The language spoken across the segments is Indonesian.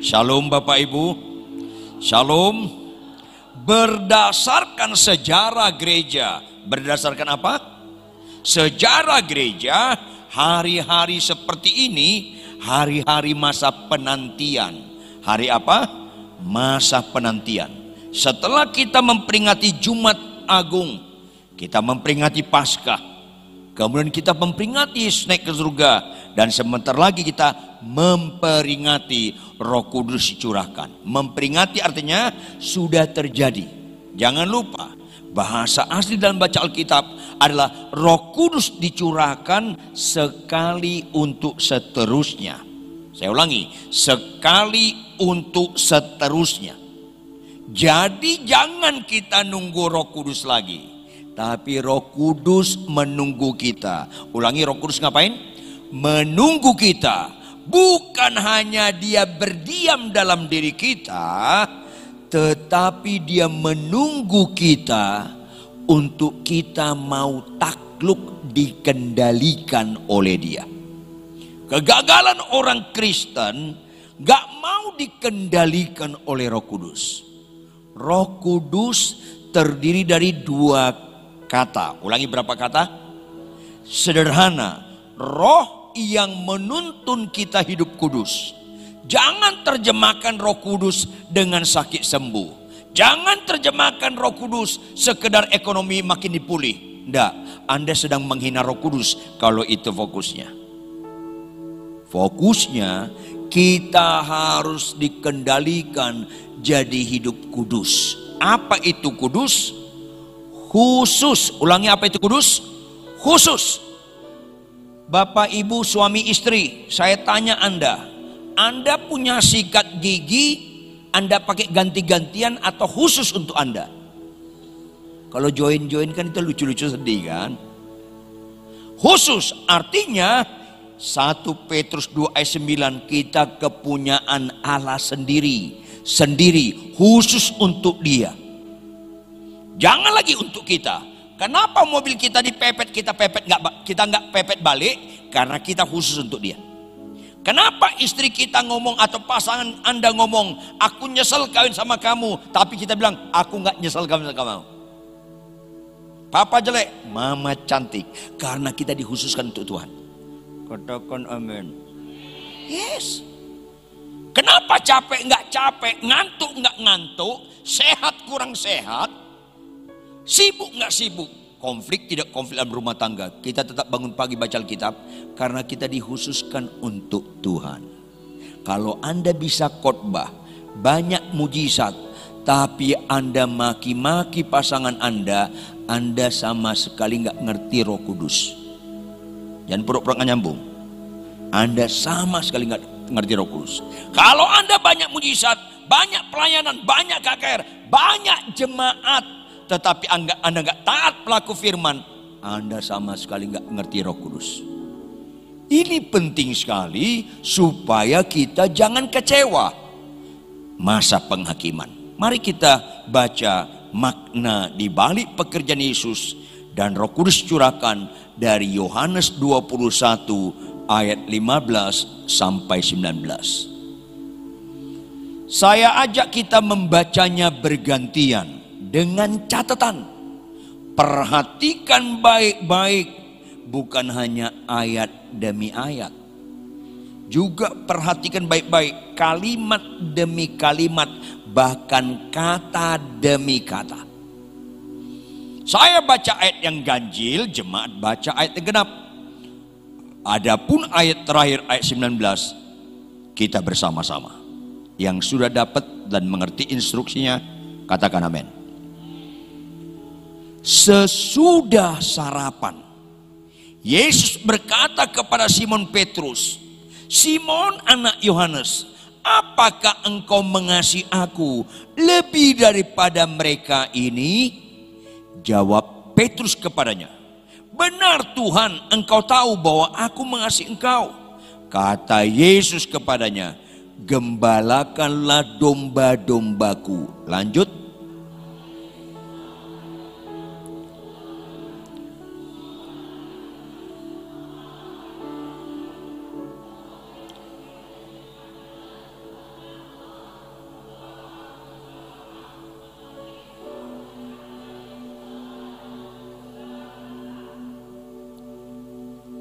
Shalom Bapak Ibu. Shalom. Berdasarkan sejarah gereja. Berdasarkan apa? Sejarah gereja, hari-hari seperti ini, hari-hari masa penantian. Hari apa? Masa penantian. Setelah kita memperingati Jumat Agung, kita memperingati Paskah, kemudian kita memperingati naik ke dan sebentar lagi kita memperingati Roh Kudus dicurahkan. Memperingati artinya sudah terjadi. Jangan lupa bahasa asli dalam baca Alkitab adalah Roh Kudus dicurahkan sekali untuk seterusnya. Saya ulangi, sekali untuk seterusnya. Jadi jangan kita nunggu Roh Kudus lagi, tapi Roh Kudus menunggu kita. Ulangi, Roh Kudus ngapain? Menunggu kita bukan hanya dia berdiam dalam diri kita, tetapi dia menunggu kita untuk kita mau takluk dikendalikan oleh dia. Kegagalan orang Kristen gak mau dikendalikan oleh Roh Kudus. Roh Kudus terdiri dari dua kata. Ulangi berapa kata? Sederhana. Roh yang menuntun kita hidup kudus. Jangan terjemahkan roh kudus dengan sakit sembuh. Jangan terjemahkan roh kudus sekedar ekonomi makin dipulih. Tidak, Anda sedang menghina roh kudus kalau itu fokusnya. Fokusnya kita harus dikendalikan jadi hidup kudus. Apa itu kudus? Khusus. Ulangi apa itu kudus? Khusus Bapak, ibu, suami, istri, saya tanya Anda, Anda punya sikat gigi, Anda pakai ganti-gantian atau khusus untuk Anda? Kalau join-join kan itu lucu-lucu sedih kan? Khusus artinya 1 Petrus 2 ayat 9 kita kepunyaan Allah sendiri, sendiri khusus untuk dia. Jangan lagi untuk kita, Kenapa mobil kita dipepet, kita pepet nggak kita nggak pepet balik? Karena kita khusus untuk dia. Kenapa istri kita ngomong atau pasangan anda ngomong, aku nyesel kawin sama kamu, tapi kita bilang, aku nggak nyesel kawin sama kamu. Papa jelek, mama cantik, karena kita dikhususkan untuk Tuhan. Katakan amin. Yes. Kenapa capek nggak capek, ngantuk nggak ngantuk, sehat kurang sehat, Sibuk nggak sibuk? Konflik tidak konflik dalam rumah tangga. Kita tetap bangun pagi baca Alkitab karena kita dikhususkan untuk Tuhan. Kalau Anda bisa khotbah, banyak mujizat, tapi Anda maki-maki pasangan Anda, Anda sama sekali nggak ngerti Roh Kudus. Jangan pura-pura nyambung. Anda sama sekali nggak ngerti Roh Kudus. Kalau Anda banyak mujizat, banyak pelayanan, banyak KKR, banyak jemaat, tetapi Anda nggak taat pelaku firman, Anda sama sekali nggak ngerti Roh Kudus. Ini penting sekali supaya kita jangan kecewa masa penghakiman. Mari kita baca makna di balik pekerjaan Yesus dan Roh Kudus curahkan dari Yohanes 21 ayat 15 sampai 19. Saya ajak kita membacanya bergantian dengan catatan. Perhatikan baik-baik bukan hanya ayat demi ayat. Juga perhatikan baik-baik kalimat demi kalimat bahkan kata demi kata. Saya baca ayat yang ganjil jemaat baca ayat yang genap. Adapun ayat terakhir ayat 19 kita bersama-sama. Yang sudah dapat dan mengerti instruksinya katakan amin Sesudah sarapan, Yesus berkata kepada Simon Petrus, "Simon, anak Yohanes, apakah engkau mengasihi aku lebih daripada mereka ini?" Jawab Petrus kepadanya, "Benar Tuhan, engkau tahu bahwa aku mengasihi engkau." Kata Yesus kepadanya, "Gembalakanlah domba-dombaku." Lanjut,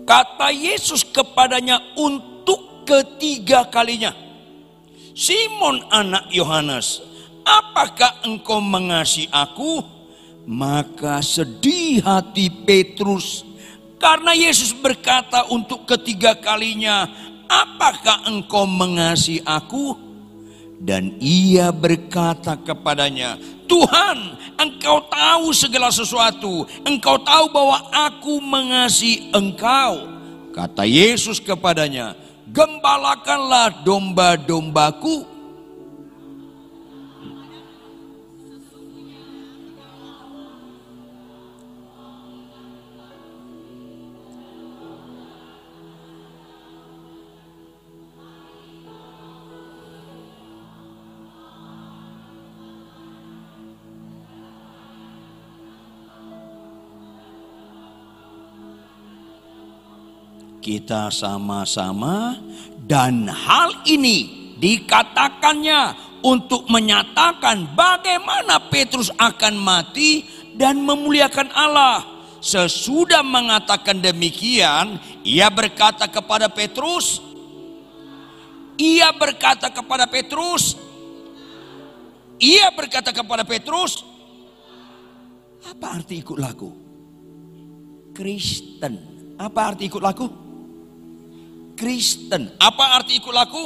Kata Yesus kepadanya untuk ketiga kalinya. Simon anak Yohanes, apakah engkau mengasihi aku? Maka sedih hati Petrus karena Yesus berkata untuk ketiga kalinya, apakah engkau mengasihi aku? Dan ia berkata kepadanya, Tuhan, engkau tahu segala sesuatu. Engkau tahu bahwa aku mengasihi engkau. Kata Yesus kepadanya, gembalakanlah domba-dombaku kita sama-sama dan hal ini dikatakannya untuk menyatakan bagaimana Petrus akan mati dan memuliakan Allah. Sesudah mengatakan demikian, ia berkata kepada Petrus, ia berkata kepada Petrus, ia berkata kepada Petrus, apa arti ikut laku? Kristen. Apa arti ikut laku? Kristen. Apa arti ikut laku?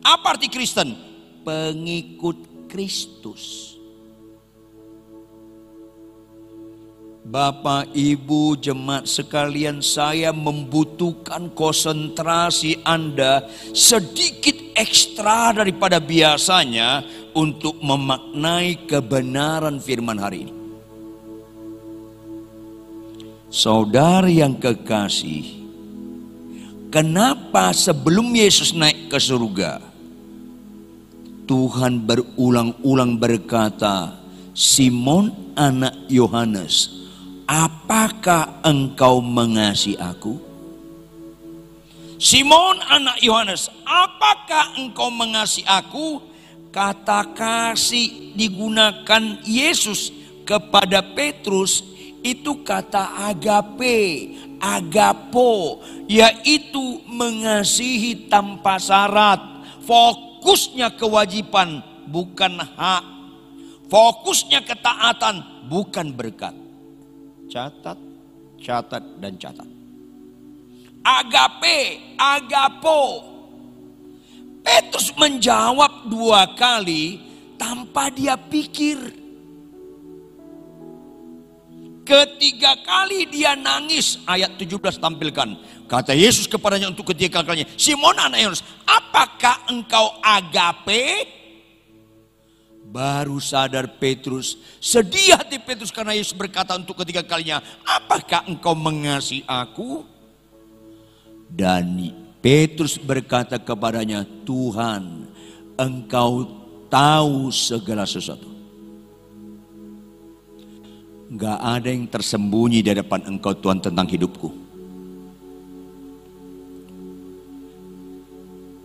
Apa arti Kristen? Pengikut Kristus. Bapak, Ibu, jemaat sekalian, saya membutuhkan konsentrasi Anda sedikit ekstra daripada biasanya untuk memaknai kebenaran firman hari ini. Saudara yang kekasih, kenapa sebelum Yesus naik ke surga, Tuhan berulang-ulang berkata, Simon anak Yohanes, apakah engkau mengasihi aku? Simon anak Yohanes, apakah engkau mengasihi aku? Kata kasih digunakan Yesus kepada Petrus itu kata agape, agapo, yaitu mengasihi tanpa syarat. Fokusnya kewajiban bukan hak. Fokusnya ketaatan bukan berkat. Catat, catat, dan catat. Agape, agapo. Petrus menjawab dua kali tanpa dia pikir. Ketiga kali dia nangis. Ayat 17 tampilkan. Kata Yesus kepadanya untuk ketiga kalinya. Simon anak Yohanes, apakah engkau agape? Baru sadar Petrus, sedih hati Petrus karena Yesus berkata untuk ketiga kalinya, apakah engkau mengasihi aku? Dan Petrus berkata kepadanya, Tuhan, engkau tahu segala sesuatu. Gak ada yang tersembunyi di depan engkau Tuhan tentang hidupku.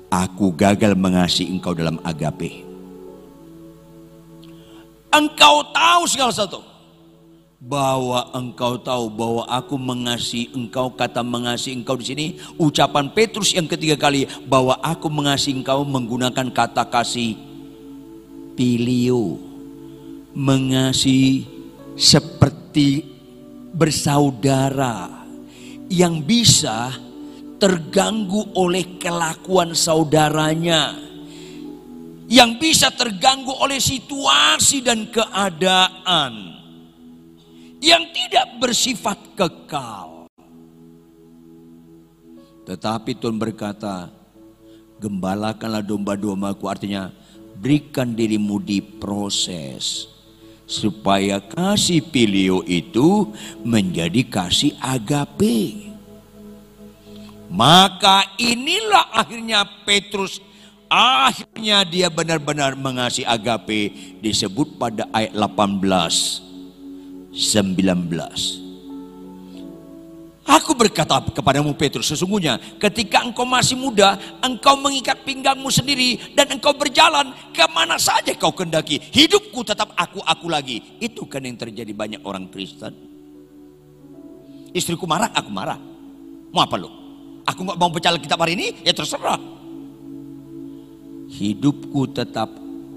Aku gagal mengasihi engkau dalam agape. Engkau tahu segala sesuatu. Bahwa engkau tahu bahwa aku mengasihi engkau, kata mengasihi engkau di sini, ucapan Petrus yang ketiga kali bahwa aku mengasihi engkau menggunakan kata kasih pilio. Mengasihi seperti bersaudara yang bisa terganggu oleh kelakuan saudaranya yang bisa terganggu oleh situasi dan keadaan yang tidak bersifat kekal. Tetapi Tuhan berkata, gembalakanlah domba-dombaku artinya berikan dirimu di proses supaya kasih pilio itu menjadi kasih agape. Maka inilah akhirnya Petrus Akhirnya dia benar-benar mengasihi agape disebut pada ayat 18 19. Aku berkata kepadamu Petrus sesungguhnya ketika engkau masih muda engkau mengikat pinggangmu sendiri dan engkau berjalan ke mana saja kau kendaki hidupku tetap aku-aku lagi itu kan yang terjadi banyak orang Kristen istriku marah aku marah Mau apa lu? Aku nggak mau baca Alkitab hari ini, ya terserah. Hidupku tetap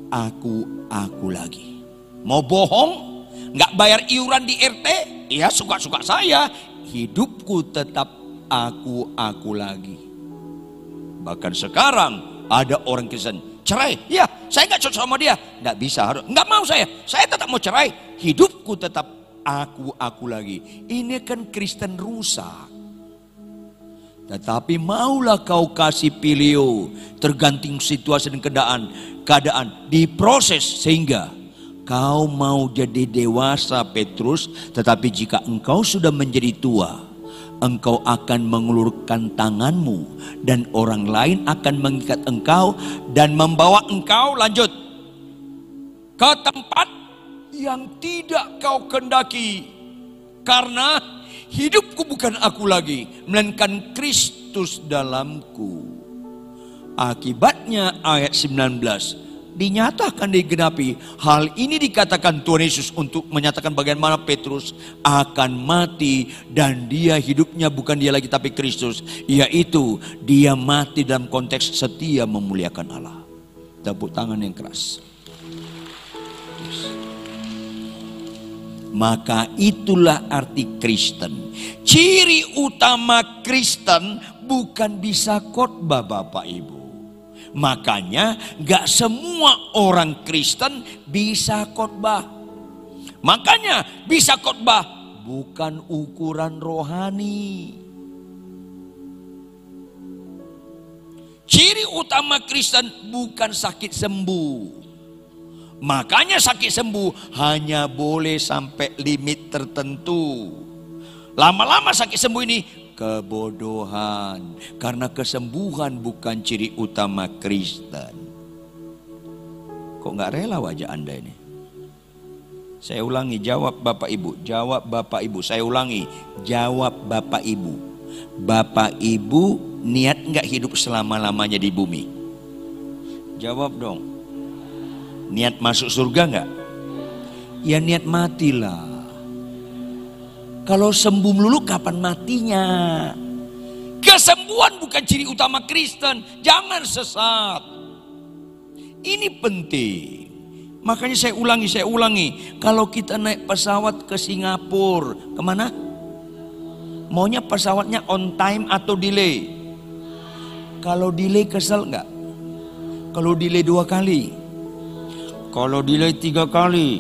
aku, aku lagi. Mau bohong, nggak bayar iuran di RT, ya suka-suka saya. Hidupku tetap aku, aku lagi. Bahkan sekarang ada orang Kristen cerai, ya saya nggak cocok sama dia, nggak bisa, harus nggak mau saya, saya tetap mau cerai. Hidupku tetap aku, aku lagi. Ini kan Kristen rusak. Tetapi maulah kau kasih pilio tergantung situasi dan keadaan, keadaan diproses sehingga kau mau jadi dewasa Petrus, tetapi jika engkau sudah menjadi tua, engkau akan mengulurkan tanganmu dan orang lain akan mengikat engkau dan membawa engkau lanjut ke tempat yang tidak kau kendaki karena Hidupku bukan aku lagi, melainkan Kristus dalamku. Akibatnya ayat 19 dinyatakan digenapi. Hal ini dikatakan Tuhan Yesus untuk menyatakan bagaimana Petrus akan mati dan dia hidupnya bukan dia lagi tapi Kristus. Yaitu dia mati dalam konteks setia memuliakan Allah. Tepuk tangan yang keras. Maka itulah arti Kristen. Ciri utama Kristen bukan bisa khotbah Bapak Ibu. Makanya gak semua orang Kristen bisa khotbah. Makanya bisa khotbah bukan ukuran rohani. Ciri utama Kristen bukan sakit sembuh. Makanya sakit sembuh hanya boleh sampai limit tertentu. Lama-lama sakit sembuh ini kebodohan. Karena kesembuhan bukan ciri utama Kristen. Kok nggak rela wajah Anda ini? Saya ulangi, jawab Bapak Ibu, jawab Bapak Ibu. Saya ulangi, jawab Bapak Ibu. Bapak Ibu niat nggak hidup selama-lamanya di bumi? Jawab dong. Niat masuk surga enggak? Ya niat matilah. Kalau sembuh melulu kapan matinya? Kesembuhan bukan ciri utama Kristen. Jangan sesat. Ini penting. Makanya saya ulangi, saya ulangi. Kalau kita naik pesawat ke Singapura, ke mana? Maunya pesawatnya on time atau delay? Kalau delay kesel nggak? Kalau delay dua kali, kalau delay tiga kali,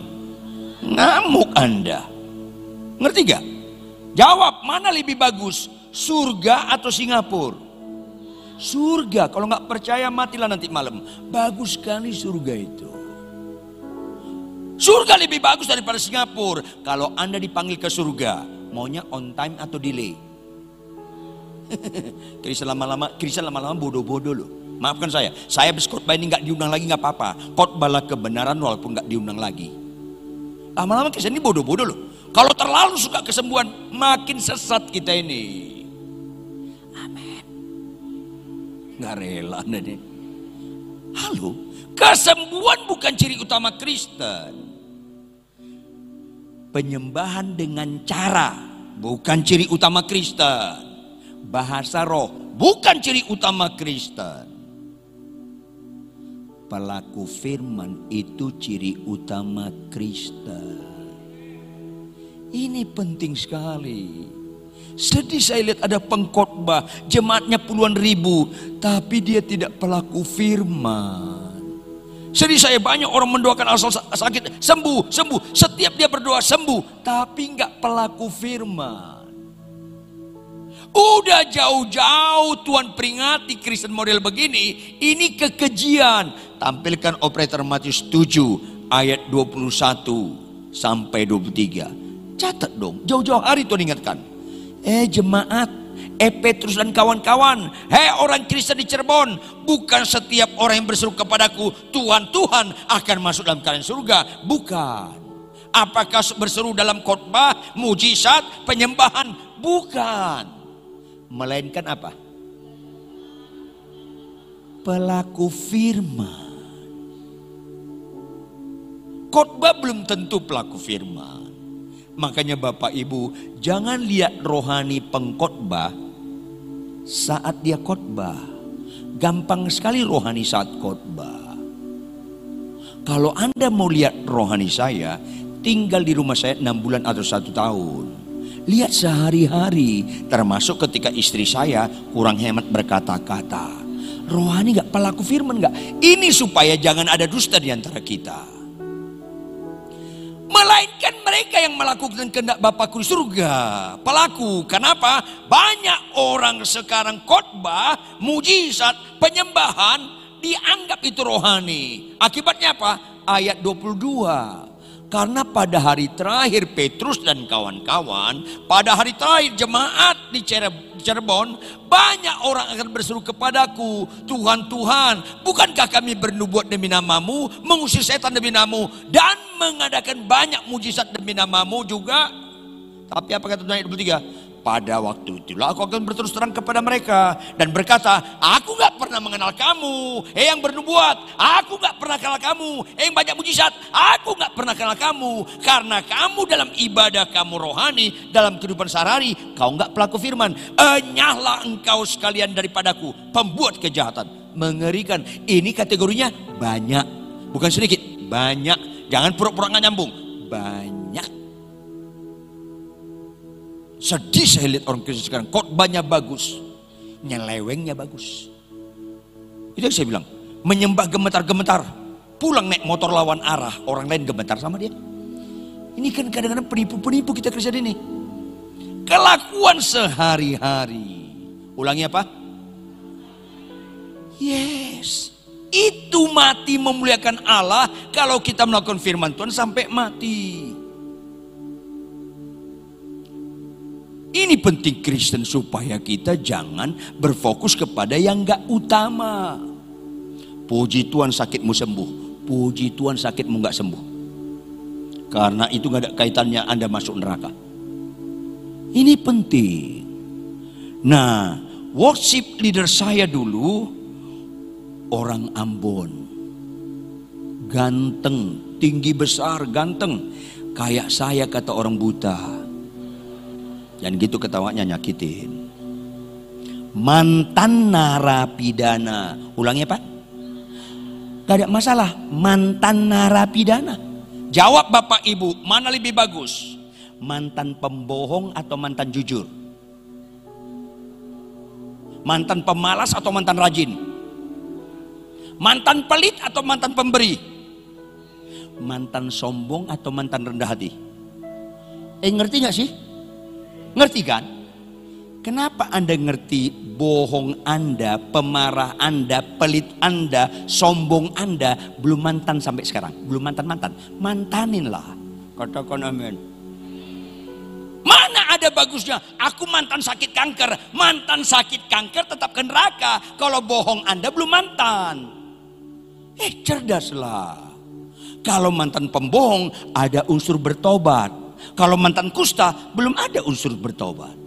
ngamuk Anda. Ngerti gak? Jawab, mana lebih bagus? Surga atau Singapura? Surga, kalau nggak percaya matilah nanti malam. Bagus sekali surga itu. Surga lebih bagus daripada Singapura. Kalau Anda dipanggil ke surga, maunya on time atau delay? Kristen lama-lama, Kristen lama-lama bodoh-bodoh loh. Maafkan saya, saya berkhotbah ini nggak diundang lagi nggak apa-apa. Khotbahlah kebenaran walaupun nggak diundang lagi. Lama-lama kita ini bodoh-bodoh loh. Kalau terlalu suka kesembuhan, makin sesat kita ini. Amin. Nggak rela nih. Halo, kesembuhan bukan ciri utama Kristen. Penyembahan dengan cara bukan ciri utama Kristen. Bahasa roh bukan ciri utama Kristen pelaku firman itu ciri utama Kristen. Ini penting sekali. Sedih saya lihat ada pengkhotbah, jemaatnya puluhan ribu, tapi dia tidak pelaku firman. Sedih saya banyak orang mendoakan asal sakit sembuh, sembuh. Setiap dia berdoa sembuh, tapi nggak pelaku firman. Udah jauh-jauh Tuhan peringati Kristen model begini, ini kekejian tampilkan operator Matius 7 ayat 21 sampai 23. Catat dong, jauh-jauh hari Tuhan ingatkan. Eh jemaat, eh Petrus dan kawan-kawan, hei orang Kristen di Cirebon, bukan setiap orang yang berseru kepadaku, Tuhan, Tuhan akan masuk dalam kalian surga. Bukan. Apakah berseru dalam khotbah, mujizat, penyembahan? Bukan. Melainkan apa? Pelaku firman Khotbah belum tentu pelaku firman. Makanya Bapak Ibu, jangan lihat rohani pengkhotbah saat dia khotbah. Gampang sekali rohani saat khotbah. Kalau Anda mau lihat rohani saya, tinggal di rumah saya enam bulan atau satu tahun. Lihat sehari-hari, termasuk ketika istri saya kurang hemat berkata-kata. Rohani gak pelaku firman gak? Ini supaya jangan ada dusta di antara kita. Melainkan mereka yang melakukan kehendak Bapakku di surga. Pelaku. Kenapa? Banyak orang sekarang khotbah, mujizat, penyembahan dianggap itu rohani. Akibatnya apa? Ayat 22. Karena pada hari terakhir Petrus dan kawan-kawan, pada hari terakhir jemaat di Cirebon, banyak orang akan berseru kepadaku, Tuhan, Tuhan, bukankah kami bernubuat demi namamu, mengusir setan demi namamu, dan mengadakan banyak mujizat demi namamu juga? Tapi apa kata Tuhan ayat 23? Pada waktu itulah aku akan berterus terang kepada mereka dan berkata, aku gak pernah mengenal kamu, eh yang bernubuat, aku gak pernah kenal kamu, eh yang banyak mujizat, aku gak pernah kenal kamu, karena kamu dalam ibadah kamu rohani, dalam kehidupan sehari, kau gak pelaku firman, enyahlah engkau sekalian daripadaku, pembuat kejahatan, mengerikan. Ini kategorinya banyak, bukan sedikit, banyak. Jangan pura-pura nggak nyambung, banyak. Sedih saya lihat orang Kristen sekarang. Khotbahnya bagus. Nyelewengnya bagus. Itu yang saya bilang. Menyembah gemetar-gemetar. Pulang naik motor lawan arah. Orang lain gemetar sama dia. Ini kan kadang-kadang penipu-penipu kita Kristen ini. Kelakuan sehari-hari. Ulangi apa? Yes. Itu mati memuliakan Allah kalau kita melakukan firman Tuhan sampai mati. Ini penting Kristen supaya kita jangan berfokus kepada yang gak utama. Puji Tuhan sakitmu sembuh. Puji Tuhan sakitmu gak sembuh. Karena itu gak ada kaitannya Anda masuk neraka. Ini penting. Nah, worship leader saya dulu orang Ambon. Ganteng, tinggi besar, ganteng. Kayak saya kata orang buta dan gitu ketawanya nyakitin. Mantan narapidana. Ulangi Pak. Gak ada masalah. Mantan narapidana. Jawab Bapak Ibu, mana lebih bagus? Mantan pembohong atau mantan jujur? Mantan pemalas atau mantan rajin? Mantan pelit atau mantan pemberi? Mantan sombong atau mantan rendah hati? Eh ngerti gak sih? Ngerti kan? Kenapa Anda ngerti bohong Anda, pemarah Anda, pelit Anda, sombong Anda belum mantan sampai sekarang? Belum mantan-mantan. Mantaninlah. Katakan amin. Mana ada bagusnya? Aku mantan sakit kanker. Mantan sakit kanker tetap ke neraka. Kalau bohong Anda belum mantan. Eh cerdaslah. Kalau mantan pembohong ada unsur bertobat. Kalau mantan kusta belum ada unsur bertobat.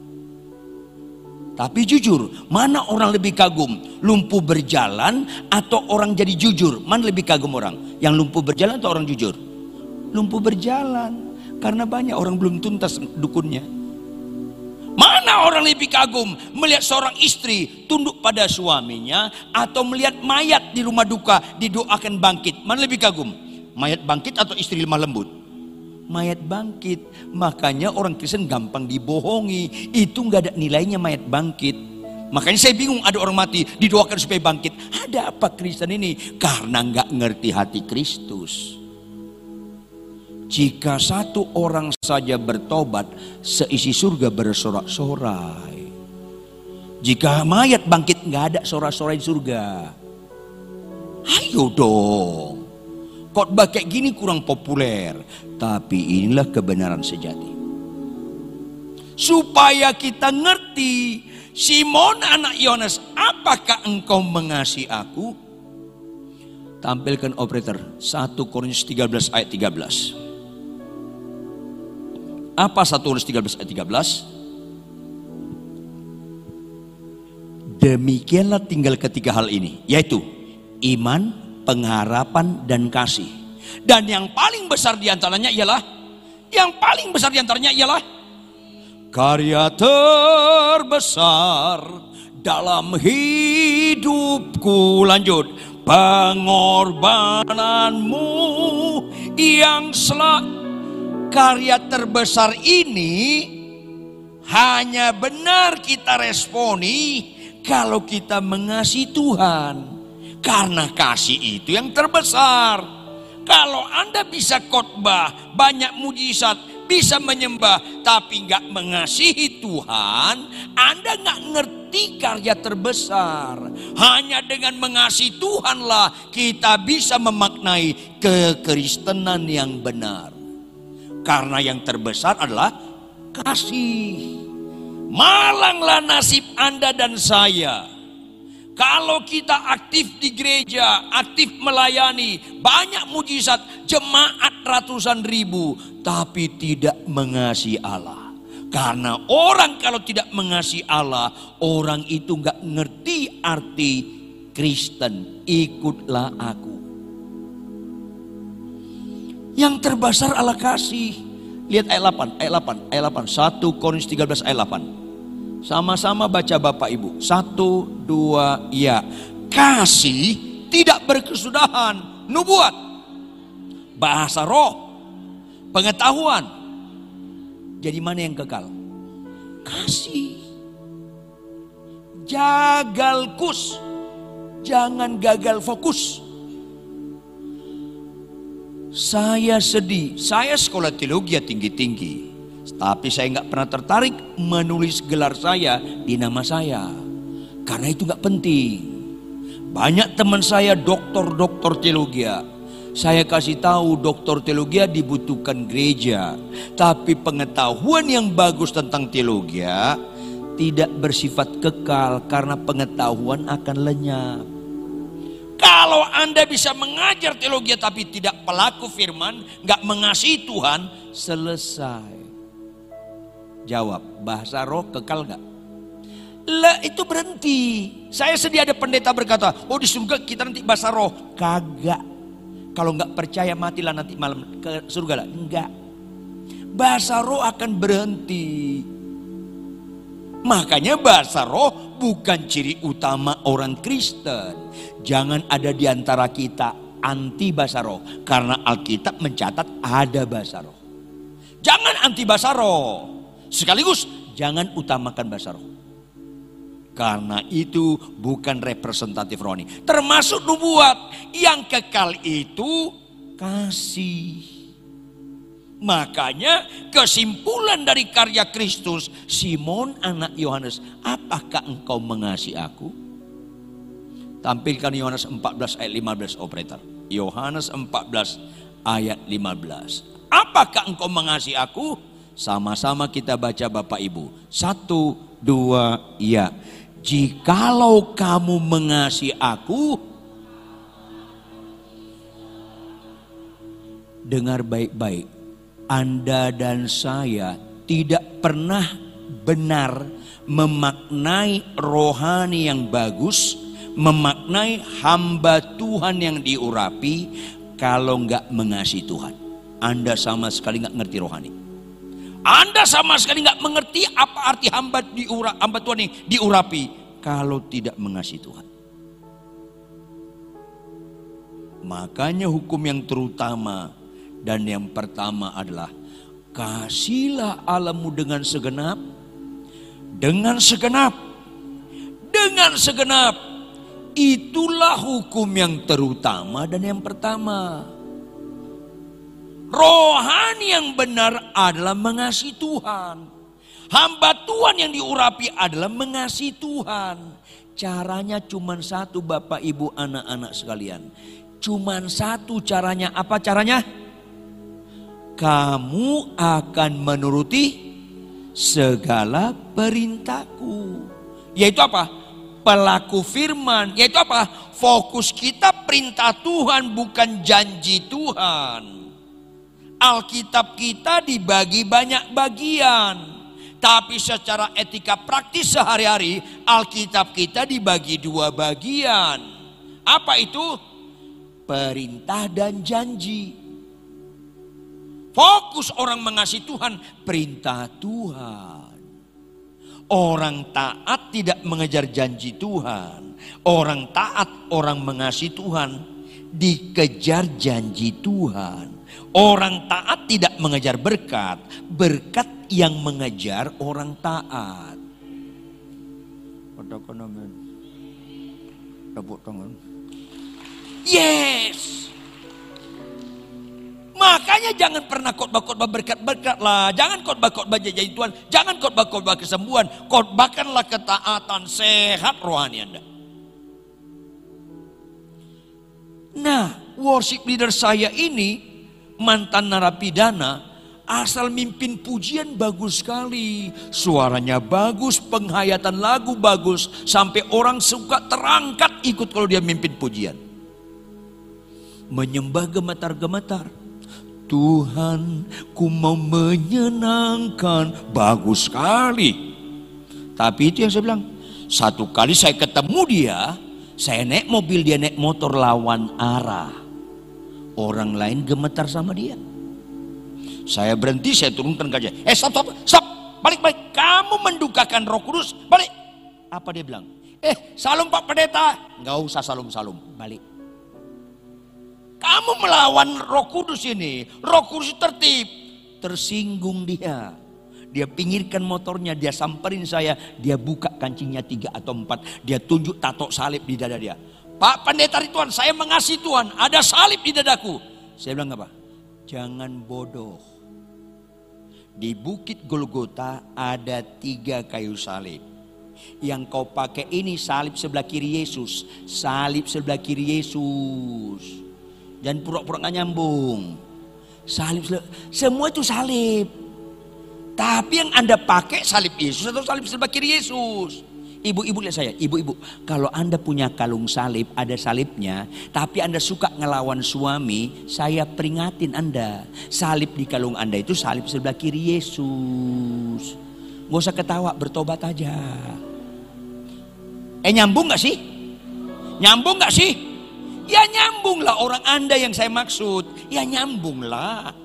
Tapi jujur, mana orang lebih kagum? Lumpuh berjalan atau orang jadi jujur? Mana lebih kagum orang? Yang lumpuh berjalan atau orang jujur? Lumpuh berjalan. Karena banyak orang belum tuntas dukunnya. Mana orang lebih kagum melihat seorang istri tunduk pada suaminya atau melihat mayat di rumah duka didoakan bangkit? Mana lebih kagum? Mayat bangkit atau istri lemah lembut? Mayat bangkit. Makanya orang Kristen gampang dibohongi. Itu nggak ada nilainya mayat bangkit. Makanya saya bingung ada orang mati didoakan supaya bangkit. Ada apa Kristen ini? Karena nggak ngerti hati Kristus. Jika satu orang saja bertobat, seisi surga bersorak-sorai. Jika mayat bangkit nggak ada sorak-sorai surga. Ayo dong. Khotbah kayak gini kurang populer. Tapi inilah kebenaran sejati. Supaya kita ngerti, Simon anak Yohanes, apakah engkau mengasihi aku? Tampilkan operator 1 Korintus 13 ayat 13. Apa 1 Korintus 13 ayat 13? Demikianlah tinggal ketiga hal ini, yaitu iman, pengharapan, dan kasih. Dan yang paling besar di antaranya ialah yang paling besar di antaranya ialah karya terbesar dalam hidupku lanjut pengorbananmu yang selak karya terbesar ini hanya benar kita responi kalau kita mengasihi Tuhan. Karena kasih itu yang terbesar. Kalau Anda bisa khotbah, banyak mujizat, bisa menyembah, tapi nggak mengasihi Tuhan, Anda nggak ngerti karya terbesar. Hanya dengan mengasihi Tuhanlah kita bisa memaknai kekristenan yang benar. Karena yang terbesar adalah kasih. Malanglah nasib Anda dan saya. Kalau kita aktif di gereja, aktif melayani, banyak mujizat, jemaat ratusan ribu, tapi tidak mengasihi Allah. Karena orang kalau tidak mengasihi Allah, orang itu nggak ngerti arti Kristen. Ikutlah aku. Yang terbesar Allah kasih. Lihat ayat 8, ayat 8, ayat 8. 1 Korintus 13 ayat 8. Sama-sama baca Bapak Ibu. Satu, dua, ya. Kasih tidak berkesudahan. Nubuat. Bahasa roh. Pengetahuan. Jadi mana yang kekal? Kasih. Jagal kus. Jangan gagal fokus. Saya sedih, saya sekolah teologi tinggi-tinggi. Tapi saya nggak pernah tertarik menulis gelar saya di nama saya. Karena itu nggak penting. Banyak teman saya doktor-doktor teologi. Saya kasih tahu doktor teologi dibutuhkan gereja. Tapi pengetahuan yang bagus tentang teologi tidak bersifat kekal karena pengetahuan akan lenyap. Kalau Anda bisa mengajar teologi tapi tidak pelaku firman, nggak mengasihi Tuhan, selesai. Jawab, bahasa roh kekal nggak? Lah itu berhenti. Saya sedih ada pendeta berkata, oh di surga kita nanti bahasa roh. Kagak. Kalau nggak percaya matilah nanti malam ke surga lah. Enggak. Bahasa roh akan berhenti. Makanya bahasa roh bukan ciri utama orang Kristen. Jangan ada di antara kita anti bahasa roh. Karena Alkitab mencatat ada bahasa roh. Jangan anti bahasa roh. Sekaligus jangan utamakan bahasa roh. Karena itu bukan representatif rohani. Termasuk nubuat. Yang kekal itu kasih. Makanya kesimpulan dari karya Kristus, Simon anak Yohanes, apakah engkau mengasihi aku? Tampilkan Yohanes 14 ayat 15 operator. Yohanes 14 ayat 15. Apakah engkau mengasihi aku? Sama-sama kita baca Bapak Ibu. Satu, dua, ya. Jikalau kamu mengasihi aku, dengar baik-baik anda dan saya tidak pernah benar memaknai rohani yang bagus, memaknai hamba Tuhan yang diurapi kalau nggak mengasihi Tuhan. Anda sama sekali nggak ngerti rohani. Anda sama sekali nggak mengerti apa arti hamba diura, hamba Tuhan yang diurapi kalau tidak mengasihi Tuhan. Makanya hukum yang terutama dan yang pertama adalah kasihlah Allahmu dengan segenap, dengan segenap, dengan segenap. Itulah hukum yang terutama dan yang pertama. Rohani yang benar adalah mengasihi Tuhan. Hamba Tuhan yang diurapi adalah mengasihi Tuhan. Caranya cuma satu Bapak Ibu anak-anak sekalian. Cuman satu caranya. Apa caranya? kamu akan menuruti segala perintahku. Yaitu apa? Pelaku firman. Yaitu apa? Fokus kita perintah Tuhan bukan janji Tuhan. Alkitab kita dibagi banyak bagian. Tapi secara etika praktis sehari-hari Alkitab kita dibagi dua bagian. Apa itu? Perintah dan janji. Fokus orang mengasihi Tuhan, perintah Tuhan. Orang taat tidak mengejar janji Tuhan. Orang taat, orang mengasihi Tuhan, dikejar janji Tuhan. Orang taat tidak mengejar berkat, berkat yang mengejar orang taat. Yes. Makanya jangan pernah khotbah-khotbah berkat-berkat lah. Jangan khotbah-khotbah jajain Tuhan. Jangan khotbah-khotbah kesembuhan. Khotbahkanlah ketaatan sehat rohani Anda. Nah, worship leader saya ini mantan narapidana asal mimpin pujian bagus sekali. Suaranya bagus, penghayatan lagu bagus sampai orang suka terangkat ikut kalau dia mimpin pujian. Menyembah gemetar-gemetar Tuhan ku mau menyenangkan Bagus sekali Tapi itu yang saya bilang Satu kali saya ketemu dia Saya naik mobil dia naik motor lawan arah Orang lain gemetar sama dia. Saya berhenti saya turunkan kaca. Eh stop stop stop. Balik balik. Kamu mendukakan roh kudus. Balik. Apa dia bilang? Eh salam pak pendeta. Nggak usah salam salam Balik. Kamu melawan roh kudus ini. Roh kudus tertib. Tersinggung dia. Dia pinggirkan motornya, dia samperin saya, dia buka kancingnya tiga atau empat, dia tunjuk tato salib di dada dia. Pak pendeta Tuhan, saya mengasihi Tuhan, ada salib di dadaku. Saya bilang apa? Jangan bodoh. Di bukit Golgota ada tiga kayu salib. Yang kau pakai ini salib sebelah kiri Yesus, salib sebelah kiri Yesus. Dan pura-pura nggak nyambung. Salib, semua itu salib. Tapi yang Anda pakai salib Yesus atau salib sebelah kiri Yesus. Ibu-ibu lihat saya, ibu-ibu. Kalau Anda punya kalung salib, ada salibnya. Tapi Anda suka ngelawan suami, saya peringatin Anda. Salib di kalung Anda itu salib sebelah kiri Yesus. Gak usah ketawa, bertobat aja. Eh nyambung gak sih? Nyambung gak sih? Ya nyambunglah orang Anda yang saya maksud. Ya nyambunglah.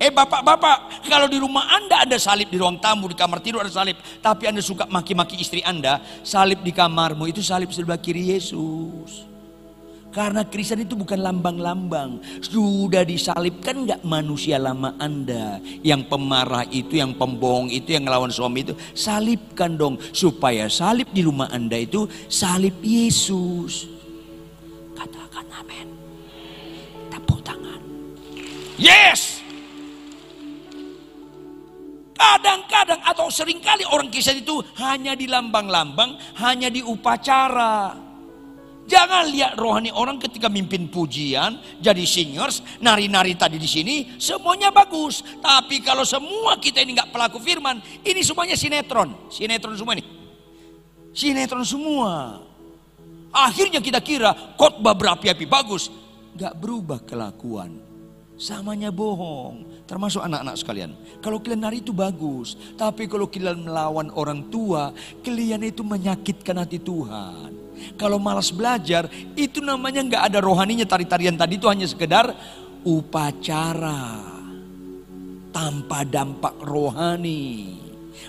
Eh bapak-bapak, kalau di rumah Anda ada salib di ruang tamu, di kamar tidur ada salib. Tapi Anda suka maki-maki istri Anda, salib di kamarmu itu salib sebelah kiri Yesus. Karena Kristen itu bukan lambang-lambang. Sudah disalibkan nggak manusia lama Anda. Yang pemarah itu, yang pembohong itu, yang ngelawan suami itu. Salibkan dong. Supaya salib di rumah Anda itu salib Yesus. Yes. Kadang-kadang atau sering kali orang kisah itu hanya di lambang-lambang, hanya di upacara. Jangan lihat rohani orang ketika mimpin pujian, jadi singers, nari-nari tadi di sini, semuanya bagus. Tapi kalau semua kita ini nggak pelaku firman, ini semuanya sinetron, sinetron semua ini, sinetron semua. Akhirnya kita kira khotbah berapi-api bagus, nggak berubah kelakuan. Samanya bohong. Termasuk anak-anak sekalian. Kalau kalian nari itu bagus. Tapi kalau kalian melawan orang tua, kalian itu menyakitkan hati Tuhan. Kalau malas belajar, itu namanya nggak ada rohaninya. Tari-tarian tadi itu hanya sekedar upacara. Tanpa dampak rohani.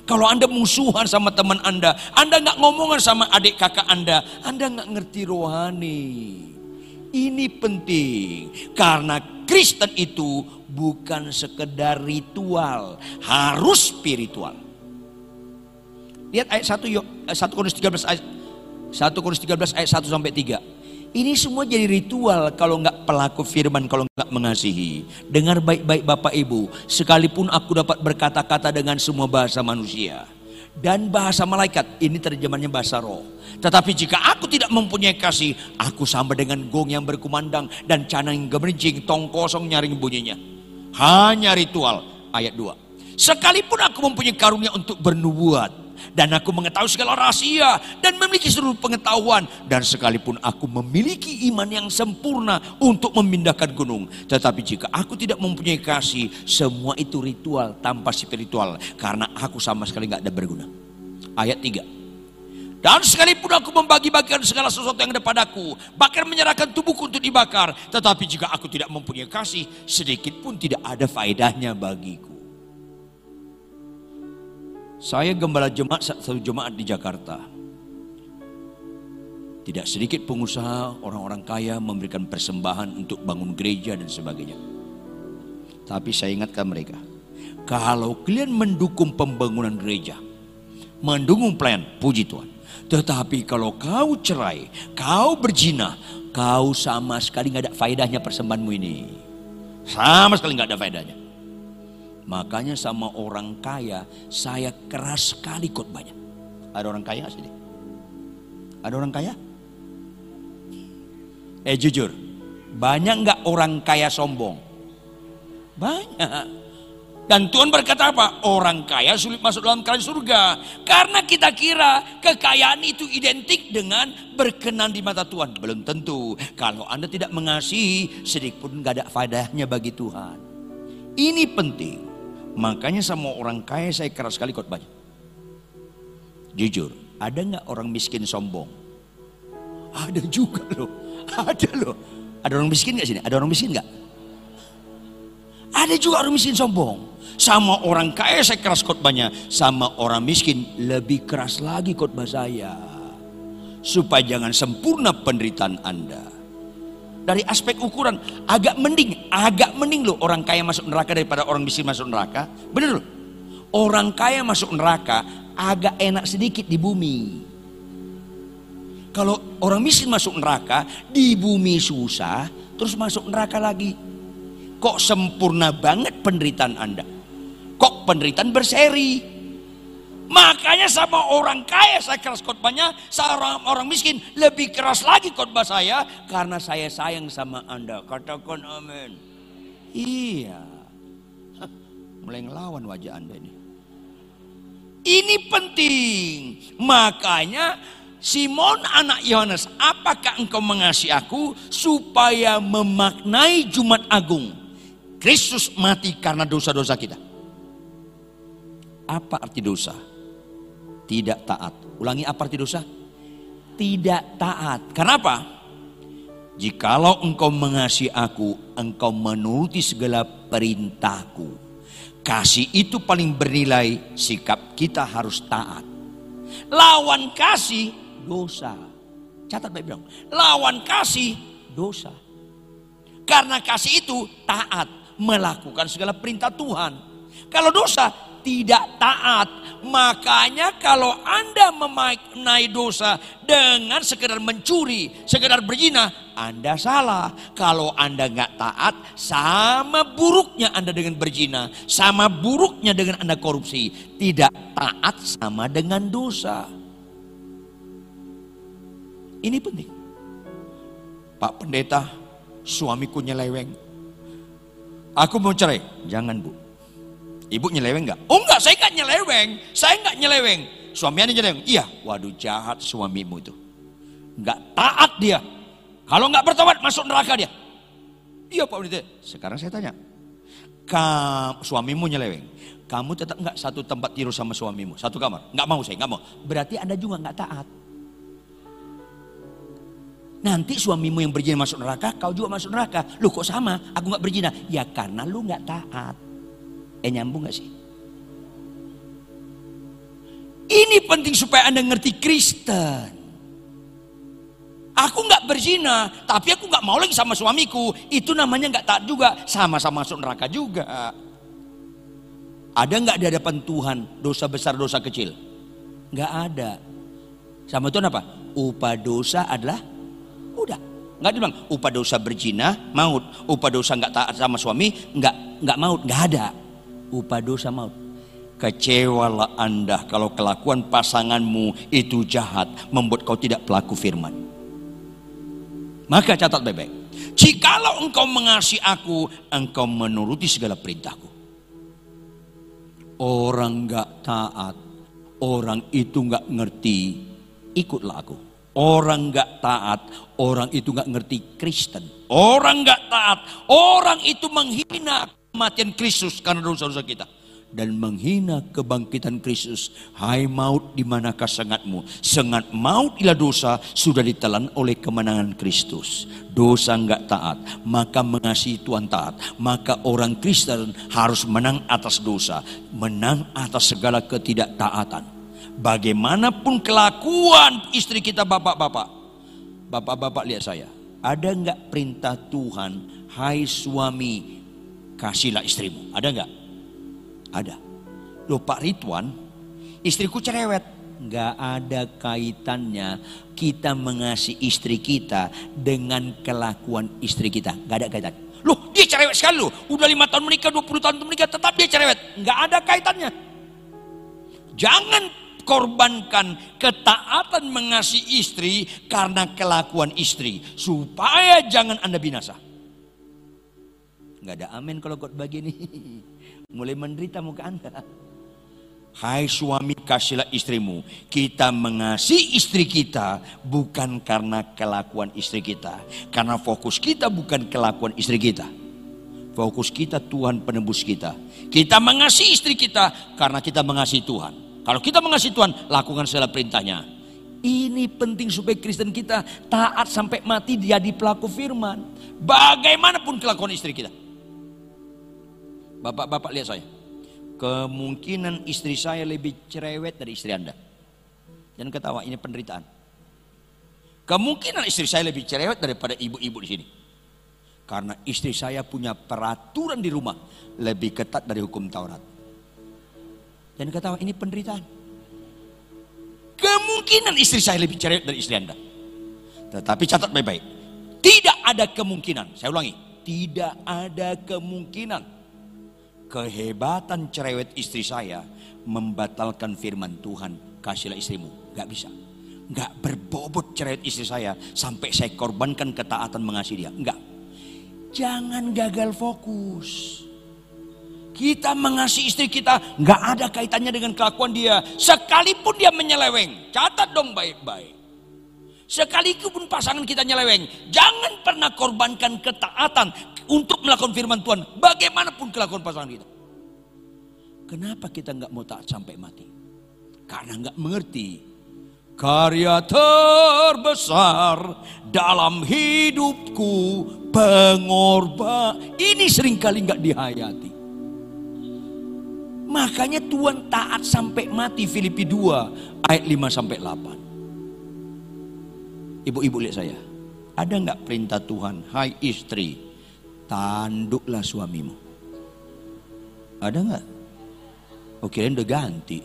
Kalau Anda musuhan sama teman Anda, Anda nggak ngomongan sama adik kakak Anda, Anda nggak ngerti rohani. Ini penting karena Kristen itu bukan sekedar ritual, harus spiritual. Lihat ayat 1 yuk, 1 Korintus 13 ayat 1 Korintus 13 ayat 1 sampai 3. Ini semua jadi ritual kalau nggak pelaku firman, kalau nggak mengasihi. Dengar baik-baik Bapak Ibu, sekalipun aku dapat berkata-kata dengan semua bahasa manusia dan bahasa malaikat. Ini terjemahnya bahasa roh. Tetapi jika aku tidak mempunyai kasih, aku sama dengan gong yang berkumandang dan canang yang gemerincing, tong kosong nyaring bunyinya. Hanya ritual. Ayat 2. Sekalipun aku mempunyai karunia untuk bernubuat dan aku mengetahui segala rahasia dan memiliki seluruh pengetahuan. Dan sekalipun aku memiliki iman yang sempurna untuk memindahkan gunung tetapi jika aku tidak mempunyai kasih semua itu ritual tanpa spiritual karena aku sama sekali nggak ada berguna. Ayat 3 dan sekalipun aku membagi-bagikan segala sesuatu yang ada padaku, bahkan menyerahkan tubuhku untuk dibakar, tetapi jika aku tidak mempunyai kasih, sedikit pun tidak ada faedahnya bagiku. Saya gembala jemaat satu jemaat di Jakarta. Tidak sedikit pengusaha, orang-orang kaya memberikan persembahan untuk bangun gereja dan sebagainya. Tapi saya ingatkan mereka, kalau kalian mendukung pembangunan gereja, mendukung pelayan, puji Tuhan. Tetapi kalau kau cerai, kau berzina, kau sama sekali nggak ada faedahnya persembahanmu ini. Sama sekali nggak ada faedahnya. Makanya sama orang kaya, saya keras sekali khotbahnya. Ada orang kaya sini? Ada orang kaya? Eh jujur, banyak nggak orang kaya sombong? Banyak. Dan Tuhan berkata apa? Orang kaya sulit masuk dalam kerajaan surga. Karena kita kira kekayaan itu identik dengan berkenan di mata Tuhan. Belum tentu. Kalau Anda tidak mengasihi, sedikit pun gak ada faedahnya bagi Tuhan. Ini penting. Makanya sama orang kaya saya keras sekali khotbahnya. Jujur, ada nggak orang miskin sombong? Ada juga loh. Ada loh. Ada orang miskin nggak sini? Ada orang miskin nggak? Ada juga orang miskin sombong. Sama orang kaya saya keras khotbahnya. Sama orang miskin lebih keras lagi khotbah saya. Supaya jangan sempurna penderitaan Anda. Dari aspek ukuran agak mending, agak mending loh orang kaya masuk neraka daripada orang miskin masuk neraka. Bener loh. Orang kaya masuk neraka agak enak sedikit di bumi. Kalau orang miskin masuk neraka, di bumi susah, terus masuk neraka lagi. Kok sempurna banget penderitaan Anda? Kok penderitaan berseri? Makanya sama orang kaya saya keras khotbahnya, sama orang miskin lebih keras lagi khotbah saya karena saya sayang sama Anda. Katakan amin. Iya. Mulai ngelawan wajah Anda ini. Ini penting. Makanya Simon anak Yohanes, apakah engkau mengasihi aku supaya memaknai Jumat Agung? Kristus mati karena dosa-dosa kita. Apa arti dosa? Tidak taat. Ulangi apa arti dosa? Tidak taat. Kenapa? Jikalau engkau mengasihi aku, engkau menuruti segala perintahku. Kasih itu paling bernilai, sikap kita harus taat. Lawan kasih dosa. Catat baik bilang, lawan kasih dosa. Karena kasih itu taat, melakukan segala perintah Tuhan. Kalau dosa tidak taat, makanya kalau Anda memaknai dosa dengan sekedar mencuri, sekedar berzina, Anda salah. Kalau Anda nggak taat, sama buruknya Anda dengan berzina, sama buruknya dengan Anda korupsi. Tidak taat sama dengan dosa. Ini penting. Pak pendeta, suamiku nyeleweng. Aku mau cerai. Jangan bu. Ibu nyeleweng nggak? Oh enggak, saya nggak nyeleweng. Saya nggak nyeleweng. Suaminya nyeleweng. Iya, waduh jahat suamimu itu. Nggak taat dia. Kalau nggak bertobat masuk neraka dia. Iya Pak Pendeta. Sekarang saya tanya. Kamu, suamimu nyeleweng. Kamu tetap nggak satu tempat tidur sama suamimu? Satu kamar? Nggak mau saya, nggak mau. Berarti Anda juga nggak taat. Nanti suamimu yang berzina masuk neraka, kau juga masuk neraka. Lu kok sama? Aku nggak berzina. Ya karena lu nggak taat. Eh nyambung gak sih? Ini penting supaya anda ngerti Kristen. Aku nggak berzina, tapi aku nggak mau lagi sama suamiku. Itu namanya nggak taat juga, sama-sama masuk neraka juga. Ada nggak di hadapan Tuhan dosa besar, dosa kecil? Nggak ada. Sama Tuhan apa? Upah dosa adalah Udah. Nggak dibilang upah dosa berzina maut, upah dosa nggak taat sama suami nggak nggak maut, nggak ada. Upah dosa maut. Kecewalah anda kalau kelakuan pasanganmu itu jahat membuat kau tidak pelaku firman. Maka catat baik-baik. Jikalau engkau mengasihi aku, engkau menuruti segala perintahku. Orang nggak taat, orang itu nggak ngerti, ikutlah aku. Orang nggak taat, orang itu nggak ngerti Kristen. Orang nggak taat, orang itu menghina kematian Kristus karena dosa-dosa kita. dan menghina kebangkitan Kristus. Hai maut, di manakah sengatmu? Sengat maut ialah dosa sudah ditelan oleh kemenangan Kristus. Dosa enggak taat, maka mengasihi Tuhan taat. Maka orang Kristen harus menang atas dosa, menang atas segala ketidaktaatan. Bagaimanapun kelakuan istri kita bapak-bapak. Bapak-bapak lihat saya. Ada enggak perintah Tuhan, hai suami, kasihlah istrimu. Ada enggak? Ada. Loh Pak Ridwan, istriku cerewet. Nggak ada kaitannya kita mengasihi istri kita dengan kelakuan istri kita. Nggak ada kaitan. Loh dia cerewet sekali loh. Udah lima tahun menikah, 20 tahun menikah, tetap dia cerewet. Nggak ada kaitannya. Jangan korbankan ketaatan mengasihi istri karena kelakuan istri. Supaya jangan Anda binasa. Nggak ada amin kalau kot begini. Mulai menderita muka anda. Hai suami kasihlah istrimu. Kita mengasihi istri kita bukan karena kelakuan istri kita. Karena fokus kita bukan kelakuan istri kita. Fokus kita Tuhan penebus kita. Kita mengasihi istri kita karena kita mengasihi Tuhan. Kalau kita mengasihi Tuhan, lakukan segala perintahnya. Ini penting supaya Kristen kita taat sampai mati jadi pelaku firman. Bagaimanapun kelakuan istri kita. Bapak-bapak lihat saya. Kemungkinan istri saya lebih cerewet dari istri Anda. Dan ketawa, ini penderitaan. Kemungkinan istri saya lebih cerewet daripada ibu-ibu di sini. Karena istri saya punya peraturan di rumah lebih ketat dari hukum Taurat. Dan ketawa, ini penderitaan. Kemungkinan istri saya lebih cerewet dari istri Anda. Tetapi catat baik-baik. Tidak ada kemungkinan. Saya ulangi. Tidak ada kemungkinan kehebatan cerewet istri saya membatalkan firman Tuhan kasihlah istrimu. Gak bisa. Gak berbobot cerewet istri saya sampai saya korbankan ketaatan mengasihi dia. Enggak jangan gagal fokus. Kita mengasihi istri kita nggak ada kaitannya dengan kelakuan dia. Sekalipun dia menyeleweng catat dong baik-baik. Sekalipun pasangan kita nyeleweng jangan pernah korbankan ketaatan untuk melakukan firman Tuhan. Bagaimanapun kelakuan pasangan kita. Kenapa kita nggak mau taat sampai mati? Karena nggak mengerti karya terbesar dalam hidupku pengorban. Ini sering kali nggak dihayati. Makanya Tuhan taat sampai mati Filipi 2 ayat 5 sampai 8. Ibu-ibu lihat saya. Ada nggak perintah Tuhan? Hai istri, tanduklah suamimu. Ada nggak? Oke, oh, udah ganti.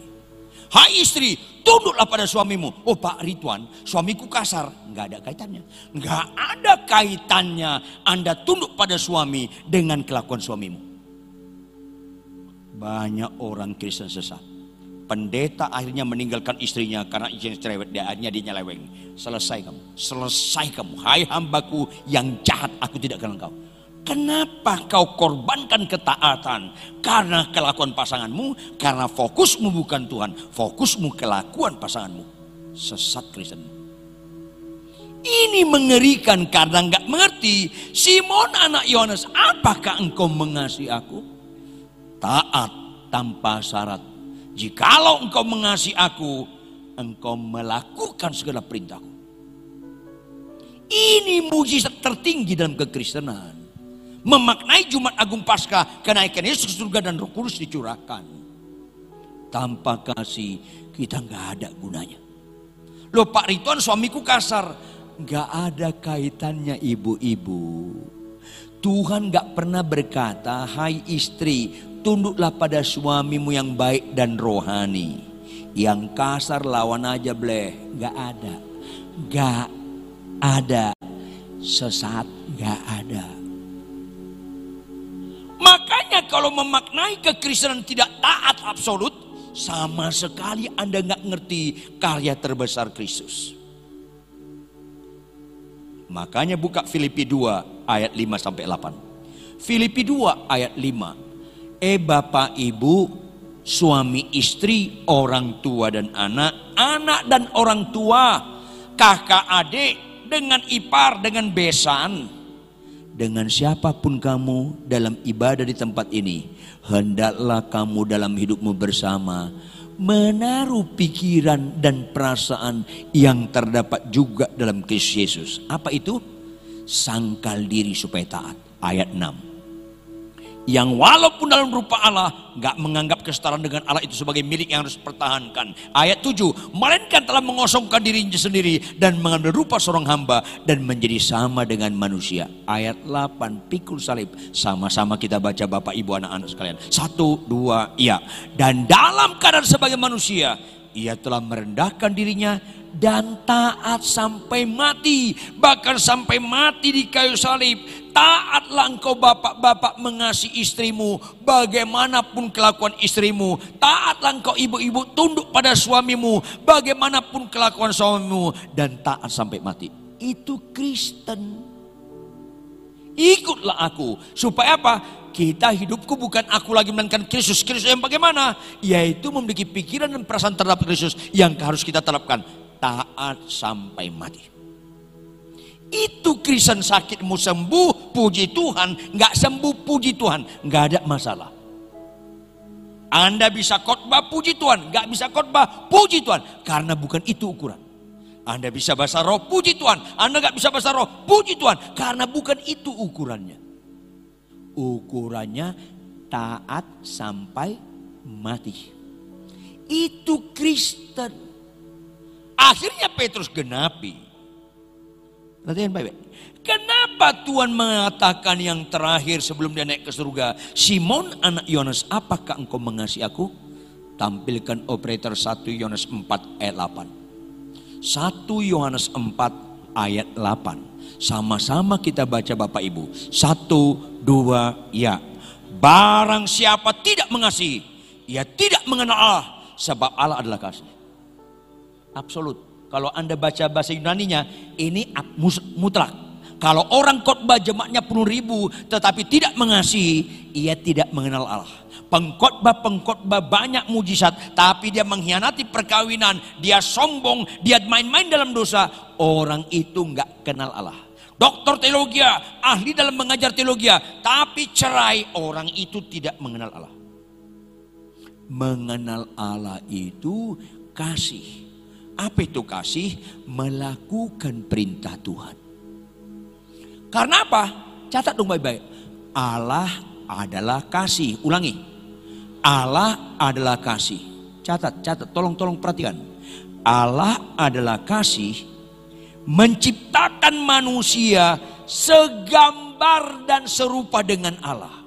Hai istri, tunduklah pada suamimu. Oh Pak Ridwan, suamiku kasar. Nggak ada kaitannya. Nggak ada kaitannya Anda tunduk pada suami dengan kelakuan suamimu. Banyak orang Kristen sesat. Pendeta akhirnya meninggalkan istrinya karena izin cerewet dia akhirnya dia nyeleweng. Selesai kamu, selesai kamu. Hai hambaku yang jahat, aku tidak kenal kau. Kenapa kau korbankan ketaatan? Karena kelakuan pasanganmu, karena fokusmu bukan Tuhan, fokusmu kelakuan pasanganmu. Sesat Kristen. Ini mengerikan karena nggak mengerti. Simon anak Yohanes, apakah engkau mengasihi aku? Taat tanpa syarat. Jikalau engkau mengasihi aku, engkau melakukan segala perintahku. Ini mujizat tertinggi dalam kekristenan memaknai Jumat Agung Pasca kenaikan Yesus ke surga dan Roh Kudus dicurahkan. Tanpa kasih kita nggak ada gunanya. Loh Pak Rituan suamiku kasar. Nggak ada kaitannya ibu-ibu. Tuhan nggak pernah berkata, hai istri, tunduklah pada suamimu yang baik dan rohani. Yang kasar lawan aja bleh. Nggak ada. Nggak ada. Sesat nggak ada. Makanya kalau memaknai kekristenan tidak taat absolut, sama sekali Anda nggak ngerti karya terbesar Kristus. Makanya buka Filipi 2 ayat 5 sampai 8. Filipi 2 ayat 5. Eh Bapak Ibu, suami istri, orang tua dan anak, anak dan orang tua, kakak adik dengan ipar dengan besan dengan siapa pun kamu dalam ibadah di tempat ini, hendaklah kamu dalam hidupmu bersama menaruh pikiran dan perasaan yang terdapat juga dalam Kristus Yesus. Apa itu? Sangkal diri supaya taat. Ayat 6 yang walaupun dalam rupa Allah nggak menganggap kesetaraan dengan Allah itu sebagai milik yang harus pertahankan. Ayat 7, melainkan telah mengosongkan dirinya sendiri dan mengambil rupa seorang hamba dan menjadi sama dengan manusia. Ayat 8, pikul salib. Sama-sama kita baca Bapak Ibu anak-anak sekalian. Satu, dua, iya. Dan dalam keadaan sebagai manusia, ia telah merendahkan dirinya dan taat sampai mati, bahkan sampai mati di kayu salib. Taatlah engkau bapak-bapak mengasihi istrimu, bagaimanapun kelakuan istrimu. Taatlah engkau ibu-ibu tunduk pada suamimu, bagaimanapun kelakuan suamimu. Dan taat sampai mati. Itu Kristen. Ikutlah aku. Supaya apa? Kita hidupku bukan aku lagi melainkan Kristus. Kristus yang bagaimana? Yaitu memiliki pikiran dan perasaan terhadap Kristus yang harus kita terapkan taat sampai mati. Itu Kristen sakitmu sembuh, puji Tuhan. Nggak sembuh, puji Tuhan. Nggak ada masalah. Anda bisa khotbah puji Tuhan, nggak bisa khotbah puji Tuhan, karena bukan itu ukuran. Anda bisa bahasa roh puji Tuhan, Anda nggak bisa bahasa roh puji Tuhan, karena bukan itu ukurannya. Ukurannya taat sampai mati. Itu Kristen. Akhirnya Petrus genapi. Perhatian baik-baik. Kenapa Tuhan mengatakan yang terakhir sebelum dia naik ke surga? Simon anak Yohanes, apakah engkau mengasihi aku? Tampilkan operator 1 Yohanes 4 ayat 8. 1 Yohanes 4 ayat 8. Sama-sama kita baca Bapak Ibu. Satu, dua, ya. Barang siapa tidak mengasihi, ia tidak mengenal Allah. Sebab Allah adalah kasih absolut. Kalau Anda baca bahasa Yunaninya, ini mutlak. Kalau orang khotbah jemaatnya penuh ribu tetapi tidak mengasihi, ia tidak mengenal Allah. Pengkhotbah-pengkhotbah banyak mujizat tapi dia mengkhianati perkawinan, dia sombong, dia main-main dalam dosa, orang itu nggak kenal Allah. Doktor teologi, ahli dalam mengajar teologi, tapi cerai, orang itu tidak mengenal Allah. Mengenal Allah itu kasih apa itu kasih? Melakukan perintah Tuhan. Karena apa? Catat dong baik-baik. Allah adalah kasih. Ulangi. Allah adalah kasih. Catat, catat. Tolong, tolong perhatikan. Allah adalah kasih menciptakan manusia segambar dan serupa dengan Allah.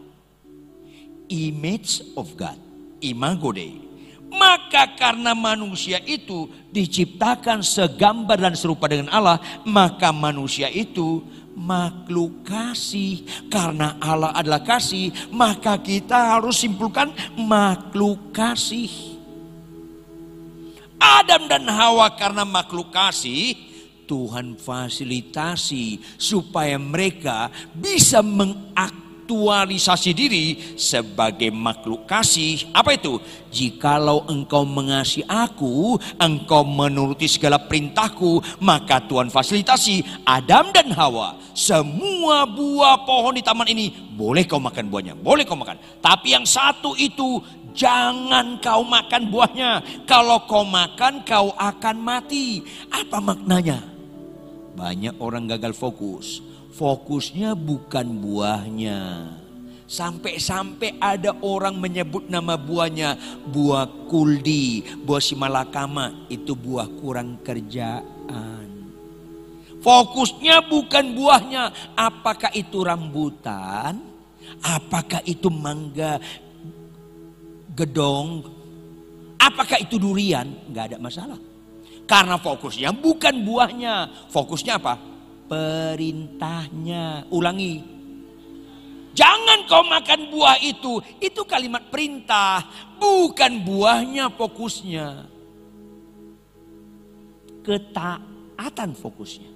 Image of God. Imago Dei. Maka karena manusia itu diciptakan segambar dan serupa dengan Allah, maka manusia itu makhluk kasih. Karena Allah adalah kasih, maka kita harus simpulkan makhluk kasih. Adam dan Hawa karena makhluk kasih, Tuhan fasilitasi supaya mereka bisa mengaktifkan aktualisasi diri sebagai makhluk kasih. Apa itu? Jikalau engkau mengasihi aku, engkau menuruti segala perintahku, maka Tuhan fasilitasi Adam dan Hawa. Semua buah pohon di taman ini boleh kau makan buahnya, boleh kau makan. Tapi yang satu itu jangan kau makan buahnya. Kalau kau makan kau akan mati. Apa maknanya? Banyak orang gagal fokus Fokusnya bukan buahnya. Sampai-sampai ada orang menyebut nama buahnya buah kuldi, buah simalakama, itu buah kurang kerjaan. Fokusnya bukan buahnya, apakah itu rambutan, apakah itu mangga gedong, apakah itu durian, nggak ada masalah. Karena fokusnya bukan buahnya, fokusnya apa? Perintahnya. Ulangi. Jangan kau makan buah itu. Itu kalimat perintah. Bukan buahnya fokusnya. Ketaatan fokusnya.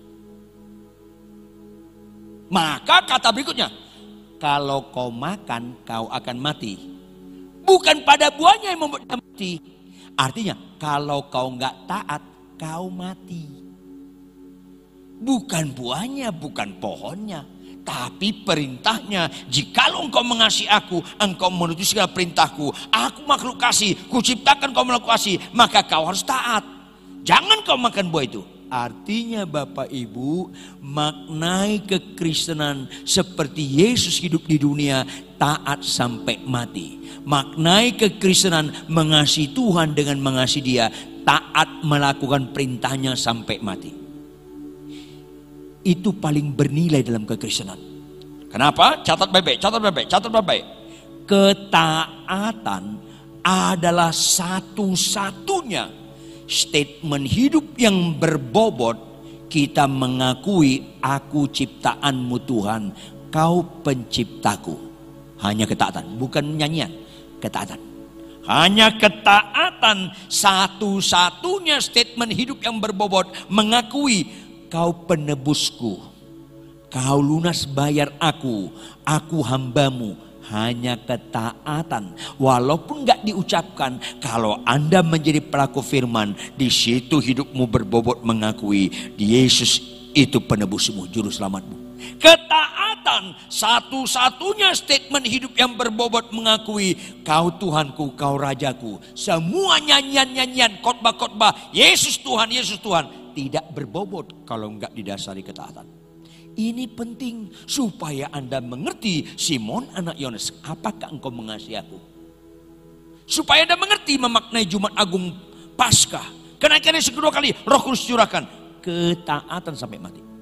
Maka kata berikutnya. Kalau kau makan kau akan mati. Bukan pada buahnya yang membuat mati. Artinya kalau kau nggak taat kau mati. Bukan buahnya, bukan pohonnya. Tapi perintahnya, jikalau engkau mengasihi aku, engkau menuju segala perintahku. Aku makhluk kasih, kuciptakan kau makhluk kasih, maka kau harus taat. Jangan kau makan buah itu. Artinya Bapak Ibu, maknai kekristenan seperti Yesus hidup di dunia, taat sampai mati. Maknai kekristenan mengasihi Tuhan dengan mengasihi dia, taat melakukan perintahnya sampai mati itu paling bernilai dalam kekristenan. Kenapa? Catat baik-baik, catat baik-baik, catat baik-baik. Ketaatan adalah satu-satunya statement hidup yang berbobot kita mengakui aku ciptaanmu Tuhan, kau penciptaku. Hanya ketaatan, bukan nyanyian, ketaatan. Hanya ketaatan satu-satunya statement hidup yang berbobot mengakui Kau penebusku, kau lunas bayar aku, aku hambamu, hanya ketaatan. Walaupun nggak diucapkan, kalau Anda menjadi pelaku firman, di situ hidupmu berbobot mengakui Yesus itu penebusmu, juru selamatmu. Ketaatan satu-satunya statement hidup yang berbobot mengakui kau Tuhanku, kau Rajaku. Semua nyanyian-nyanyian, khotbah-khotbah, Yesus Tuhan, Yesus Tuhan tidak berbobot kalau enggak didasari ketaatan. Ini penting supaya Anda mengerti Simon anak Yohanes, apakah engkau mengasihi aku? Supaya Anda mengerti memaknai Jumat Agung Paskah. Kenaikan kedua kali, roh kudus curahkan. Ketaatan sampai mati.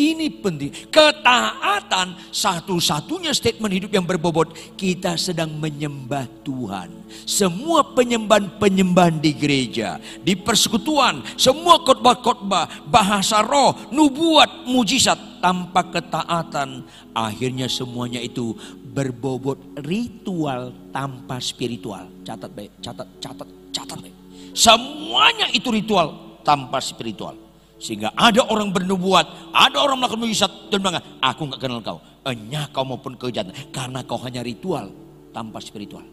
Ini penting. Ketaatan satu-satunya statement hidup yang berbobot. Kita sedang menyembah Tuhan. Semua penyembahan-penyembahan di gereja, di persekutuan, semua khotbah-khotbah, bahasa roh, nubuat, mujizat tanpa ketaatan. Akhirnya semuanya itu berbobot ritual tanpa spiritual. Catat baik, catat, catat, catat baik. Semuanya itu ritual tanpa spiritual. Sehingga ada orang bernubuat, ada orang melakukan mujizat dan bilang, aku nggak kenal kau. Enyah kau maupun kejahatan. Karena kau hanya ritual tanpa spiritual.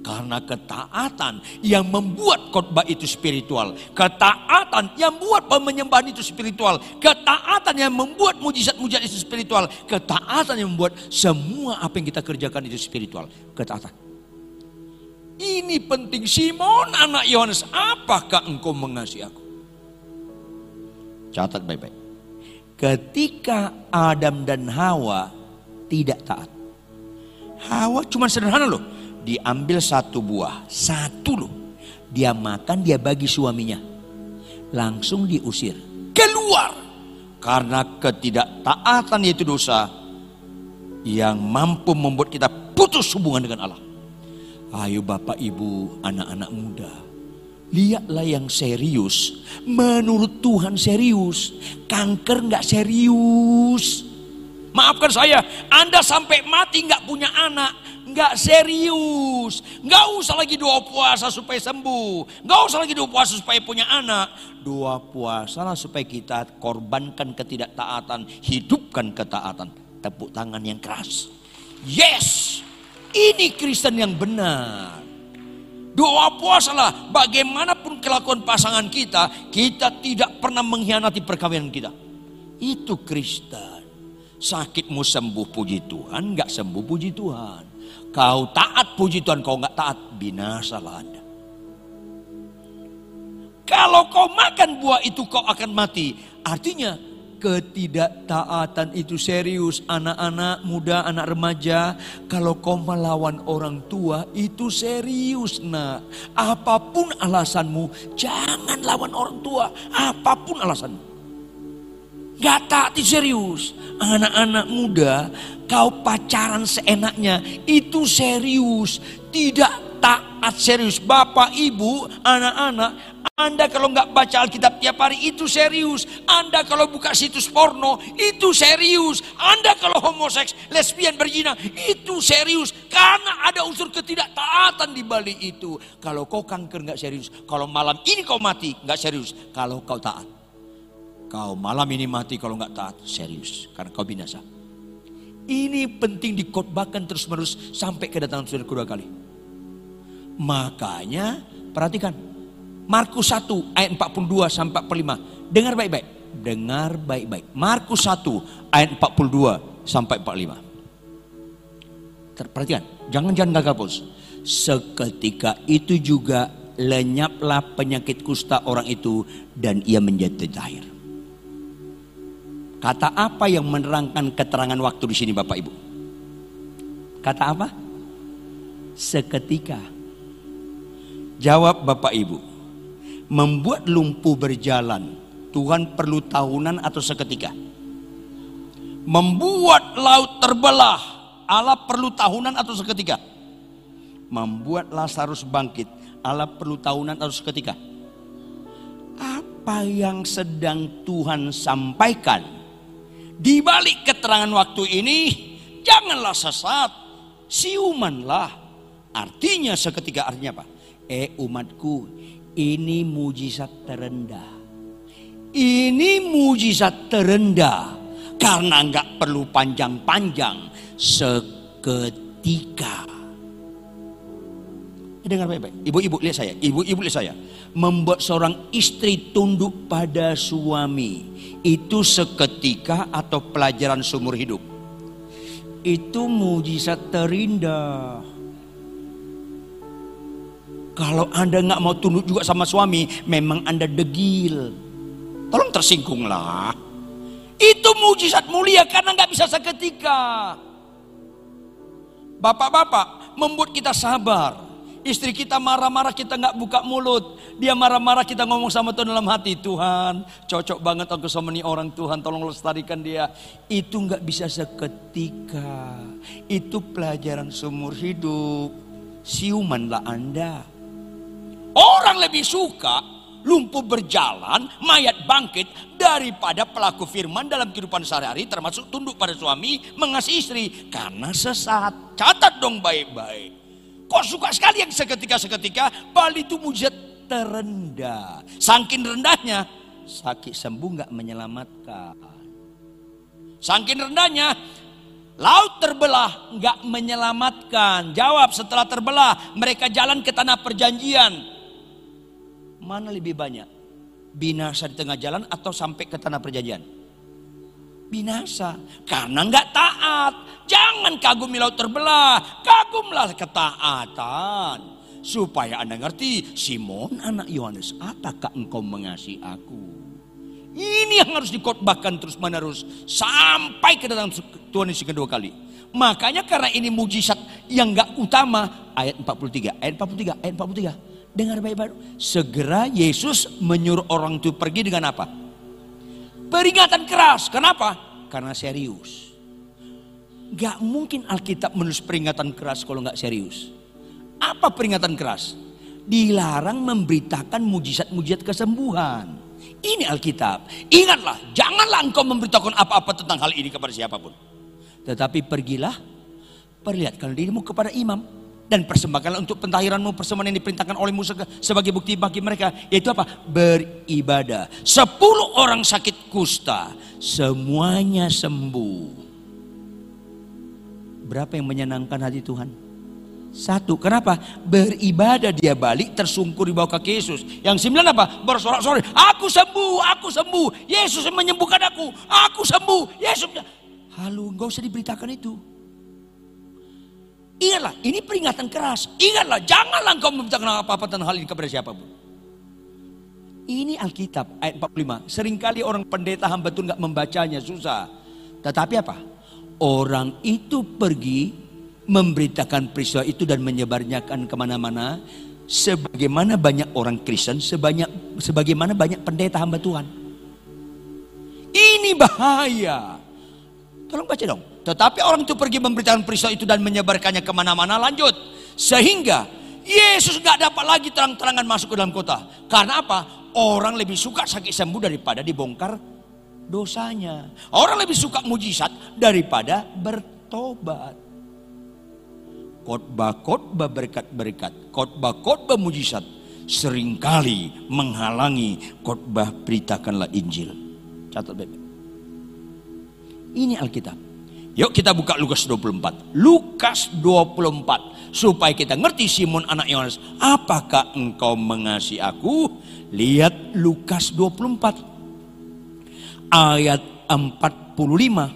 Karena ketaatan yang membuat khotbah itu spiritual. Ketaatan yang membuat pemenyembahan itu spiritual. Ketaatan yang membuat mujizat-mujizat itu spiritual. Ketaatan yang membuat semua apa yang kita kerjakan itu spiritual. Ketaatan. Ini penting Simon anak Yohanes. Apakah engkau mengasihi aku? Catat baik-baik. Ketika Adam dan Hawa tidak taat. Hawa cuma sederhana loh. Diambil satu buah. Satu loh. Dia makan, dia bagi suaminya. Langsung diusir. Keluar. Karena ketidaktaatan itu dosa. Yang mampu membuat kita putus hubungan dengan Allah. Ayo bapak ibu anak-anak muda Lihatlah yang serius. Menurut Tuhan serius. Kanker nggak serius. Maafkan saya, Anda sampai mati nggak punya anak, nggak serius, nggak usah lagi doa puasa supaya sembuh, nggak usah lagi doa puasa supaya punya anak, doa puasa supaya kita korbankan ketidaktaatan, hidupkan ketaatan, tepuk tangan yang keras. Yes, ini Kristen yang benar. Doa puasalah bagaimanapun kelakuan pasangan kita, kita tidak pernah mengkhianati perkawinan kita. Itu Kristen. Sakitmu sembuh puji Tuhan, nggak sembuh puji Tuhan. Kau taat puji Tuhan, kau nggak taat binasalah Anda. Kalau kau makan buah itu kau akan mati. Artinya ketidaktaatan itu serius. Anak-anak muda, anak remaja, kalau kau melawan orang tua itu serius nak. Apa pun alasanmu, jangan lawan orang tua. Apa pun alasanmu. Gak taat serius. Anak-anak muda, kau pacaran seenaknya, itu serius. Tidak taat serius. Bapak, ibu, anak-anak, anda kalau nggak baca Alkitab tiap hari itu serius. Anda kalau buka situs porno itu serius. Anda kalau homoseks, lesbian, berzina itu serius. Karena ada unsur ketidaktaatan di balik itu. Kalau kau kanker nggak serius. Kalau malam ini kau mati nggak serius. Kalau kau taat. Kau malam ini mati kalau nggak taat serius. Karena kau binasa. Ini penting dikotbahkan terus menerus sampai kedatangan saudara kedua kali. Makanya perhatikan Markus 1 ayat 42 sampai 45. Dengar baik-baik. Dengar baik-baik. Markus 1 ayat 42 sampai 45. Perhatikan, jangan-jangan gagal bos. Seketika itu juga lenyaplah penyakit kusta orang itu dan ia menjadi tahir. Kata apa yang menerangkan keterangan waktu di sini Bapak Ibu? Kata apa? Seketika. Jawab Bapak Ibu. Membuat lumpuh berjalan. Tuhan perlu tahunan atau seketika? Membuat laut terbelah. Allah perlu tahunan atau seketika? Membuat Lazarus bangkit. Allah perlu tahunan atau seketika? Apa yang sedang Tuhan sampaikan? Di balik keterangan waktu ini, janganlah sesat, siumanlah. Artinya seketika artinya apa? Eh umatku, ini mujizat terendah. Ini mujizat terendah karena nggak perlu panjang-panjang seketika. Dengar baik-baik. Ibu-ibu lihat saya. Ibu-ibu lihat saya. Membuat seorang istri tunduk pada suami. Itu seketika atau pelajaran seumur hidup. Itu mujizat terindah. Kalau Anda nggak mau tunduk juga sama suami, memang Anda degil. Tolong tersinggunglah. Itu mujizat mulia karena nggak bisa seketika. Bapak-bapak membuat kita sabar. Istri kita marah-marah kita nggak buka mulut. Dia marah-marah kita ngomong sama Tuhan dalam hati. Tuhan cocok banget aku sama nih orang Tuhan. Tolong lestarikan dia. Itu nggak bisa seketika. Itu pelajaran seumur hidup. Siumanlah Anda. Orang lebih suka lumpuh berjalan, mayat bangkit daripada pelaku firman dalam kehidupan sehari-hari termasuk tunduk pada suami, mengasihi istri karena sesat. Catat dong baik-baik. Kok suka sekali yang seketika-seketika? Bali itu mujizat terendah. Sangkin rendahnya, sakit sembuh nggak menyelamatkan. Sangkin rendahnya, laut terbelah nggak menyelamatkan. Jawab setelah terbelah, mereka jalan ke tanah perjanjian. Mana lebih banyak? Binasa di tengah jalan atau sampai ke tanah perjanjian? binasa karena nggak taat. Jangan kagumi laut terbelah, kagumlah ketaatan supaya Anda ngerti, Simon anak Yohanes, apakah engkau mengasihi aku? Ini yang harus dikotbahkan terus menerus sampai kedatangan Tuhan Yesus kedua kali. Makanya karena ini mujizat yang nggak utama ayat 43, ayat 43, ayat 43. Dengar baik-baik. Segera Yesus menyuruh orang itu pergi dengan apa? Peringatan keras. Kenapa? Karena serius. Gak mungkin Alkitab menulis peringatan keras kalau gak serius. Apa peringatan keras? Dilarang memberitakan mujizat-mujizat kesembuhan. Ini Alkitab. Ingatlah, janganlah engkau memberitakan apa-apa tentang hal ini kepada siapa pun. Tetapi pergilah, perlihatkan dirimu kepada imam dan persembahkanlah untuk pentahiranmu persembahan yang diperintahkan oleh Musa sebagai bukti bagi mereka yaitu apa? Beribadah. Sepuluh orang sakit kusta semuanya sembuh. Berapa yang menyenangkan hati Tuhan? Satu. Kenapa? Beribadah dia balik tersungkur di bawah kaki Yesus. Yang sembilan apa? Bersorak-sorai aku sembuh aku sembuh. Yesus menyembuhkan aku. Aku sembuh. Yesus Halo, enggak usah diberitakan itu. Ingatlah, ini peringatan keras. Ingatlah, janganlah engkau membicarakan apa-apa tentang hal ini kepada siapa pun. Ini Alkitab ayat 45. Seringkali orang pendeta hamba Tuhan nggak membacanya, susah. Tetapi apa? Orang itu pergi memberitakan peristiwa itu dan menyebarnyakan ke mana-mana. Sebagaimana banyak orang Kristen, sebanyak, sebagaimana banyak pendeta hamba Tuhan. Ini bahaya. Tolong baca dong. Tetapi orang itu pergi memberitakan peristiwa itu dan menyebarkannya ke mana-mana lanjut. Sehingga Yesus gak dapat lagi terang-terangan masuk ke dalam kota. Karena apa? Orang lebih suka sakit sembuh daripada dibongkar dosanya. Orang lebih suka mujizat daripada bertobat. Khotbah-khotbah berkat-berkat, khotbah-khotbah mujizat sering kali menghalangi khotbah beritakanlah Injil. Catat baik. Ini Alkitab. Yuk kita buka Lukas 24. Lukas 24. Supaya kita ngerti Simon anak Yohanes. Apakah engkau mengasihi aku? Lihat Lukas 24. ayat 45.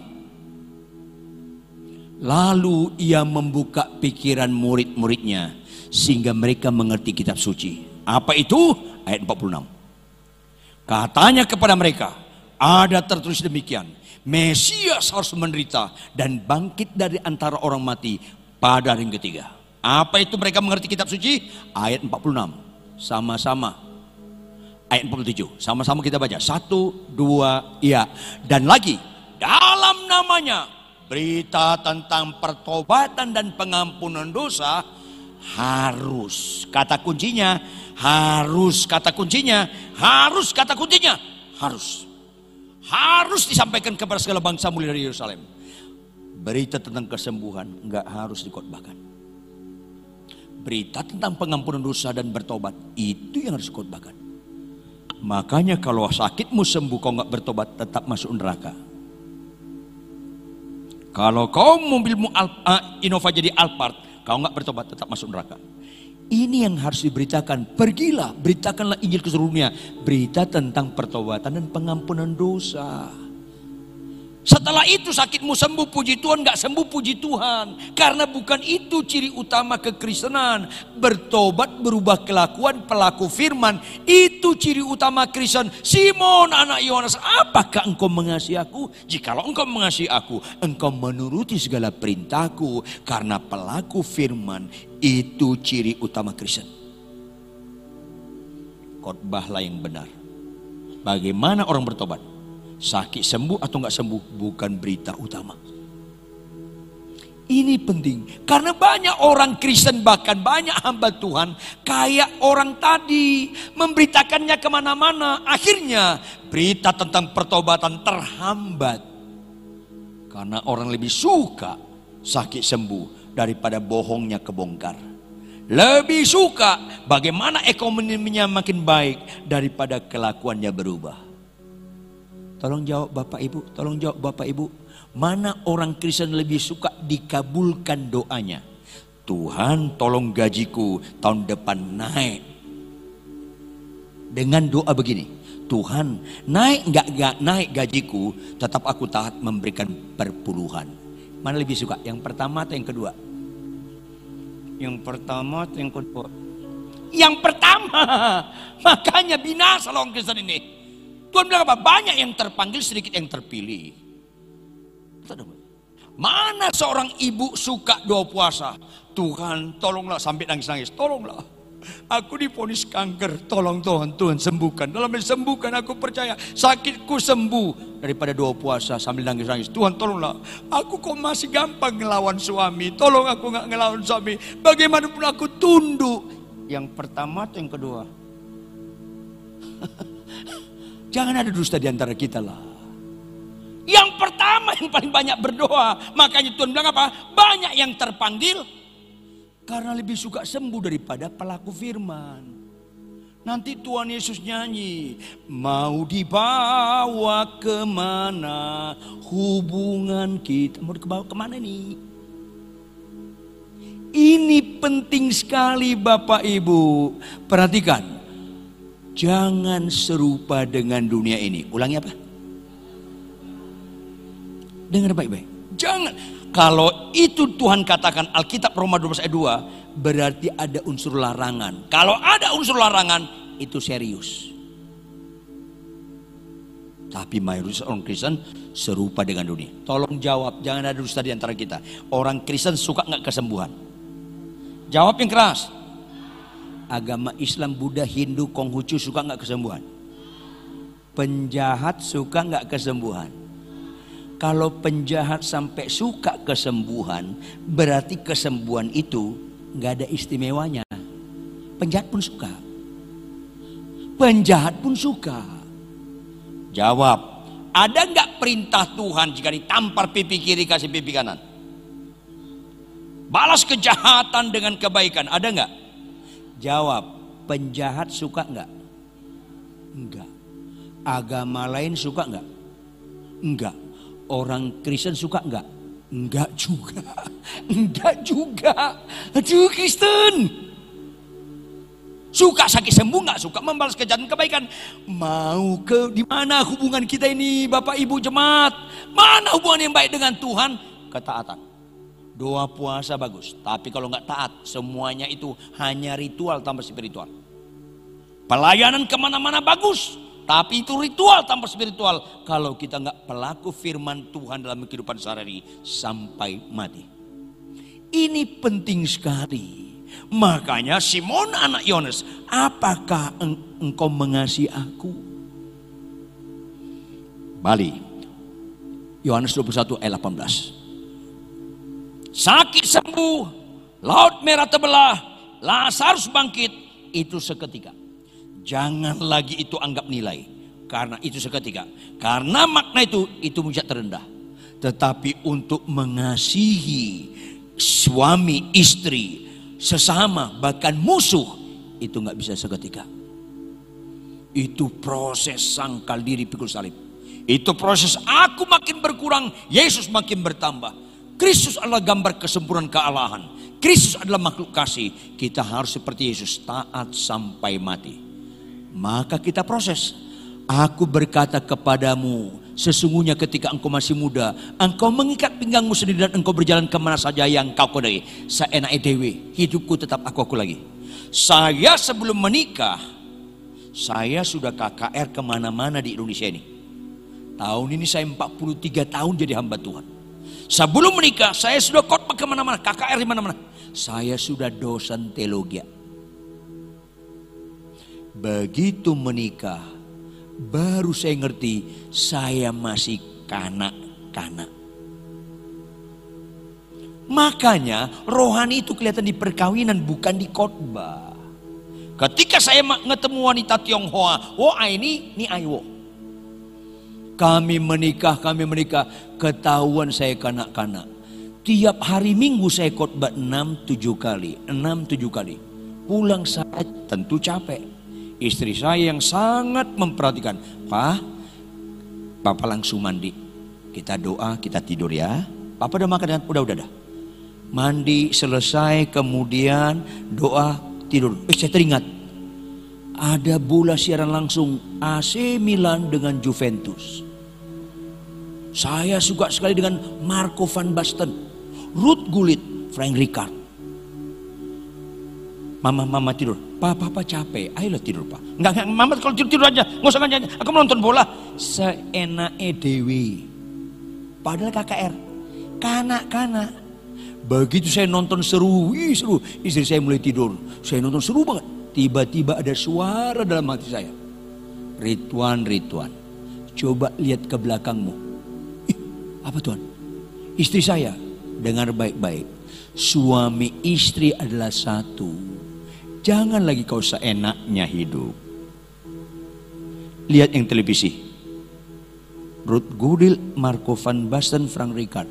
Lalu ia membuka pikiran murid-muridnya sehingga mereka mengerti kitab suci. Apa itu? Ayat 46. Katanya kepada mereka, ada tertulis demikian. Mesias harus menderita dan bangkit dari antara orang mati pada hari ketiga. Apa itu mereka mengerti kitab suci? Ayat 46. Sama-sama. Ayat 47. Sama-sama kita baca. Satu, dua, iya. Dan lagi. Dalam namanya. Berita tentang pertobatan dan pengampunan dosa. Harus. Kata kuncinya. Harus. Kata kuncinya. Harus. Kata kuncinya. Harus. Harus disampaikan kepada segala bangsa mulia dari Yerusalem. Berita tentang kesembuhan nggak harus dikotbahkan berita tentang pengampunan dosa dan bertobat itu yang harus khotbahkan. Makanya kalau sakitmu sembuh kau nggak bertobat tetap masuk neraka. Kalau kau mobilmu uh, Innova jadi Alphard, kau nggak bertobat tetap masuk neraka. Ini yang harus diberitakan. Pergilah, beritakanlah Injil ke seluruh dunia. Berita tentang pertobatan dan pengampunan dosa. Setelah itu sakitmu sembuh puji Tuhan, nggak sembuh puji Tuhan. Karena bukan itu ciri utama kekristenan. Bertobat, berubah kelakuan, pelaku firman. Itu ciri utama Kristen. Simon anak Yohanes, apakah engkau mengasihi aku? Jikalau engkau mengasihi aku, engkau menuruti segala perintahku. Karena pelaku firman itu ciri utama Kristen. Khotbahlah yang benar. Bagaimana orang bertobat? sakit sembuh atau nggak sembuh bukan berita utama. Ini penting karena banyak orang Kristen bahkan banyak hamba Tuhan kayak orang tadi memberitakannya ke mana-mana. Akhirnya berita tentang pertobatan terhambat karena orang lebih suka sakit sembuh daripada bohongnya kebongkar. Lebih suka bagaimana ekonominya makin baik daripada kelakuannya berubah. Tolong jawab Bapak Ibu, tolong jawab Bapak Ibu. Mana orang Kristen lebih suka dikabulkan doanya? Tuhan tolong gajiku tahun depan naik. Dengan doa begini, Tuhan naik nggak nggak naik gajiku, tetap aku taat memberikan perpuluhan. Mana lebih suka? Yang pertama atau yang kedua? Yang pertama yang kedua? Yang pertama, makanya binasa orang Kristen ini. Tuhan bilang apa? Banyak yang terpanggil, sedikit yang terpilih. Mana seorang ibu suka doa puasa? Tuhan tolonglah sampai nangis-nangis. Tolonglah. Aku diponis kanker, tolong Tuhan, Tuhan sembuhkan. Dalam sembuhkan aku percaya sakitku sembuh daripada doa puasa sambil nangis-nangis. Tuhan tolonglah, aku kok masih gampang ngelawan suami. Tolong aku nggak ngelawan suami. Bagaimanapun aku tunduk. Yang pertama atau yang kedua? Jangan ada dusta di antara kita lah. Yang pertama yang paling banyak berdoa. Makanya Tuhan bilang apa? Banyak yang terpanggil. Karena lebih suka sembuh daripada pelaku firman. Nanti Tuhan Yesus nyanyi. Mau dibawa ke mana hubungan kita. Mau dibawa ke mana nih? Ini penting sekali Bapak Ibu. Perhatikan. Jangan serupa dengan dunia ini. Ulangi apa? Dengar baik-baik. Jangan. Kalau itu Tuhan katakan Alkitab Roma 12 ayat 2 berarti ada unsur larangan. Kalau ada unsur larangan itu serius. Tapi mayoritas orang Kristen serupa dengan dunia. Tolong jawab, jangan ada dusta di antara kita. Orang Kristen suka nggak kesembuhan? Jawab yang keras agama Islam, Buddha, Hindu, Konghucu suka nggak kesembuhan? Penjahat suka nggak kesembuhan? Kalau penjahat sampai suka kesembuhan, berarti kesembuhan itu nggak ada istimewanya. Penjahat pun suka. Penjahat pun suka. Jawab, ada nggak perintah Tuhan jika ditampar pipi kiri kasih pipi kanan? Balas kejahatan dengan kebaikan, ada nggak? Jawab, penjahat suka enggak? Enggak. Agama lain suka enggak? Enggak. Orang Kristen suka enggak? Enggak juga. Enggak juga. Aduh Kristen. Suka sakit sembuh nggak suka membalas kejahatan kebaikan. Mau ke di mana hubungan kita ini Bapak Ibu jemaat? Mana hubungan yang baik dengan Tuhan? Ketaatan. Doa puasa bagus, tapi kalau nggak taat semuanya itu hanya ritual tanpa spiritual. Pelayanan ke mana-mana bagus, tapi itu ritual tanpa spiritual. Kalau kita nggak pelaku firman Tuhan dalam kehidupan sehari-hari sampai mati. Ini penting sekali. Makanya Simon anak Yohanes, apakah engkau mengasihi aku? Bali. Yohanes 21 ayat 18. Sakit sembuh, laut merah terbelah, Lazarus bangkit, itu seketika. Jangan lagi itu anggap nilai. Karena itu seketika. Karena makna itu, itu mujak terendah. Tetapi untuk mengasihi suami istri sesama, bahkan musuh, itu nggak bisa seketika. Itu proses sangkal diri pikul salib. Itu proses aku makin berkurang, Yesus makin bertambah. Kristus adalah gambar kesempurnaan kealahan. Kristus adalah makhluk kasih. Kita harus seperti Yesus, taat sampai mati. Maka kita proses. Aku berkata kepadamu, Sesungguhnya ketika engkau masih muda, engkau mengikat pinggangmu sendiri dan engkau berjalan ke mana saja yang kau kodai. Seenak dewi, hidupku tetap aku aku lagi. Saya sebelum menikah, saya sudah KKR ke mana-mana di Indonesia ini. Tahun ini saya 43 tahun jadi hamba Tuhan. Sebelum menikah, saya sudah khotbah ke mana-mana, KKR di mana-mana. Saya sudah dosen teologi. Begitu menikah, baru saya ngerti saya masih kanak-kanak. Makanya rohani itu kelihatan di perkawinan bukan di khotbah. Ketika saya ketemu wanita Tionghoa, oh ini, ini Aiwo. Kami menikah, kami menikah, ketahuan saya kanak-kanak. Tiap hari minggu saya khotbah 6 7 kali, 6 7 kali. Pulang saya tentu capek Istri saya yang sangat memperhatikan. Pak, Papa langsung mandi. Kita doa, kita tidur ya. Papa udah makan, udah, udah, udah. Mandi selesai, kemudian doa, tidur. Eh, saya teringat. Ada bola siaran langsung AC Milan dengan Juventus. Saya suka sekali dengan Marco van Basten, Ruth Gullit, Frank Rijkaard. Mama, mama tidur. Papa, papa capek. Ayolah tidur, Pak. Enggak, enggak, mama kalau tidur, tidur aja. Enggak usah nanya. Aku menonton bola. Seenak dewi. Padahal KKR. Kanak-kanak. Begitu saya nonton seru, ih seru. Istri saya mulai tidur. Saya nonton seru banget. Tiba-tiba ada suara dalam hati saya. Rituan, Rituan. Coba lihat ke belakangmu. Ih, apa Tuhan? Istri saya. Dengar baik-baik. Suami istri adalah satu Jangan lagi kau seenaknya hidup. Lihat yang televisi. Ruth Gudil, Marco van Basten, Frank Ricard.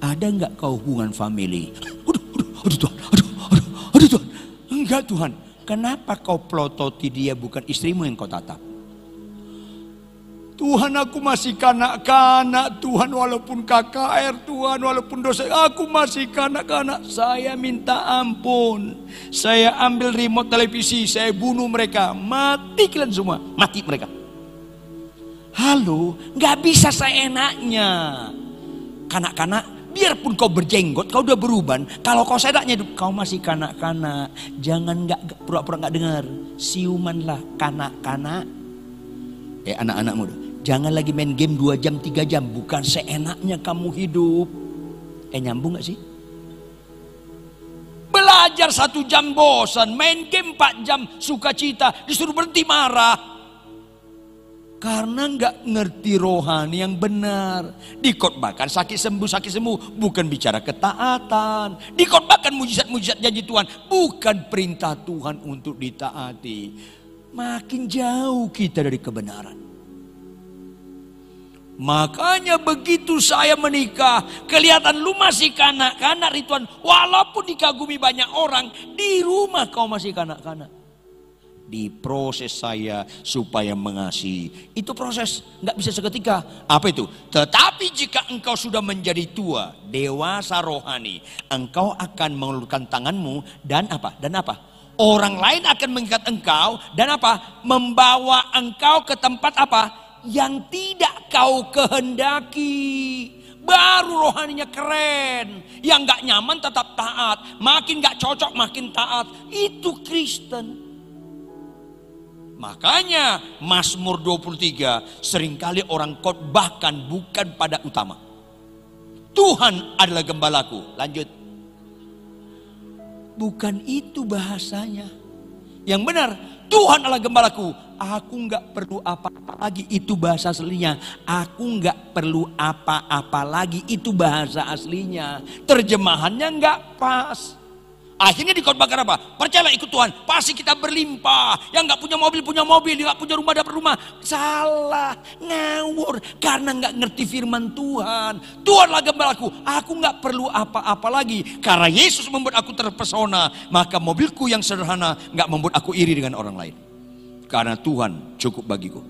Ada nggak kau hubungan family? Aduh, aduh, aduh Tuhan, aduh, aduh, aduh Tuhan. Enggak Tuhan. Kenapa kau pelototi dia bukan istrimu yang kau tatap? Tuhan aku masih kanak-kanak Tuhan walaupun KKR Tuhan walaupun dosa aku masih kanak-kanak. Saya minta ampun. Saya ambil remote televisi saya bunuh mereka. Mati kalian semua. Mati mereka. Halo nggak bisa saya enaknya kanak-kanak biarpun kau berjenggot kau udah beruban kalau kau sedaknya kau masih kanak-kanak. Jangan nggak pura-pura nggak dengar. Siumanlah kanak-kanak. Eh anak-anak muda Jangan lagi main game 2 jam, 3 jam. Bukan seenaknya kamu hidup. Eh nyambung gak sih? Belajar satu jam bosan. Main game 4 jam sukacita. Disuruh berhenti marah. Karena nggak ngerti rohani yang benar. Dikotbahkan sakit sembuh, sakit sembuh. Bukan bicara ketaatan. Dikotbahkan mujizat-mujizat janji Tuhan. Bukan perintah Tuhan untuk ditaati. Makin jauh kita dari kebenaran. Makanya begitu saya menikah, kelihatan lu masih kanak-kanak Rituan. Walaupun dikagumi banyak orang, di rumah kau masih kanak-kanak. Di proses saya supaya mengasihi. Itu proses, nggak bisa seketika. Apa itu? Tetapi jika engkau sudah menjadi tua, dewasa rohani, engkau akan mengelurkan tanganmu dan apa? Dan apa? Orang lain akan mengikat engkau dan apa? Membawa engkau ke tempat apa? Yang tidak kau kehendaki. Baru rohaninya keren. Yang gak nyaman tetap taat. Makin gak cocok makin taat. Itu Kristen. Makanya Mazmur 23 sering kali orang khotbahkan bukan pada utama. Tuhan adalah gembalaku. Lanjut. Bukan itu bahasanya. Yang benar, Tuhan adalah gembalaku. Aku nggak perlu apa-apa lagi. Itu bahasa aslinya. Aku nggak perlu apa-apa lagi. Itu bahasa aslinya. Terjemahannya nggak pas. Akhirnya dikhotbahkan apa? Percayalah ikut Tuhan, pasti kita berlimpah. Yang nggak punya mobil punya mobil, yang nggak punya rumah dapat rumah. Salah, ngawur karena nggak ngerti firman Tuhan. Tuhanlah gembalaku, aku nggak perlu apa-apa lagi. Karena Yesus membuat aku terpesona, maka mobilku yang sederhana nggak membuat aku iri dengan orang lain. Karena Tuhan cukup bagiku.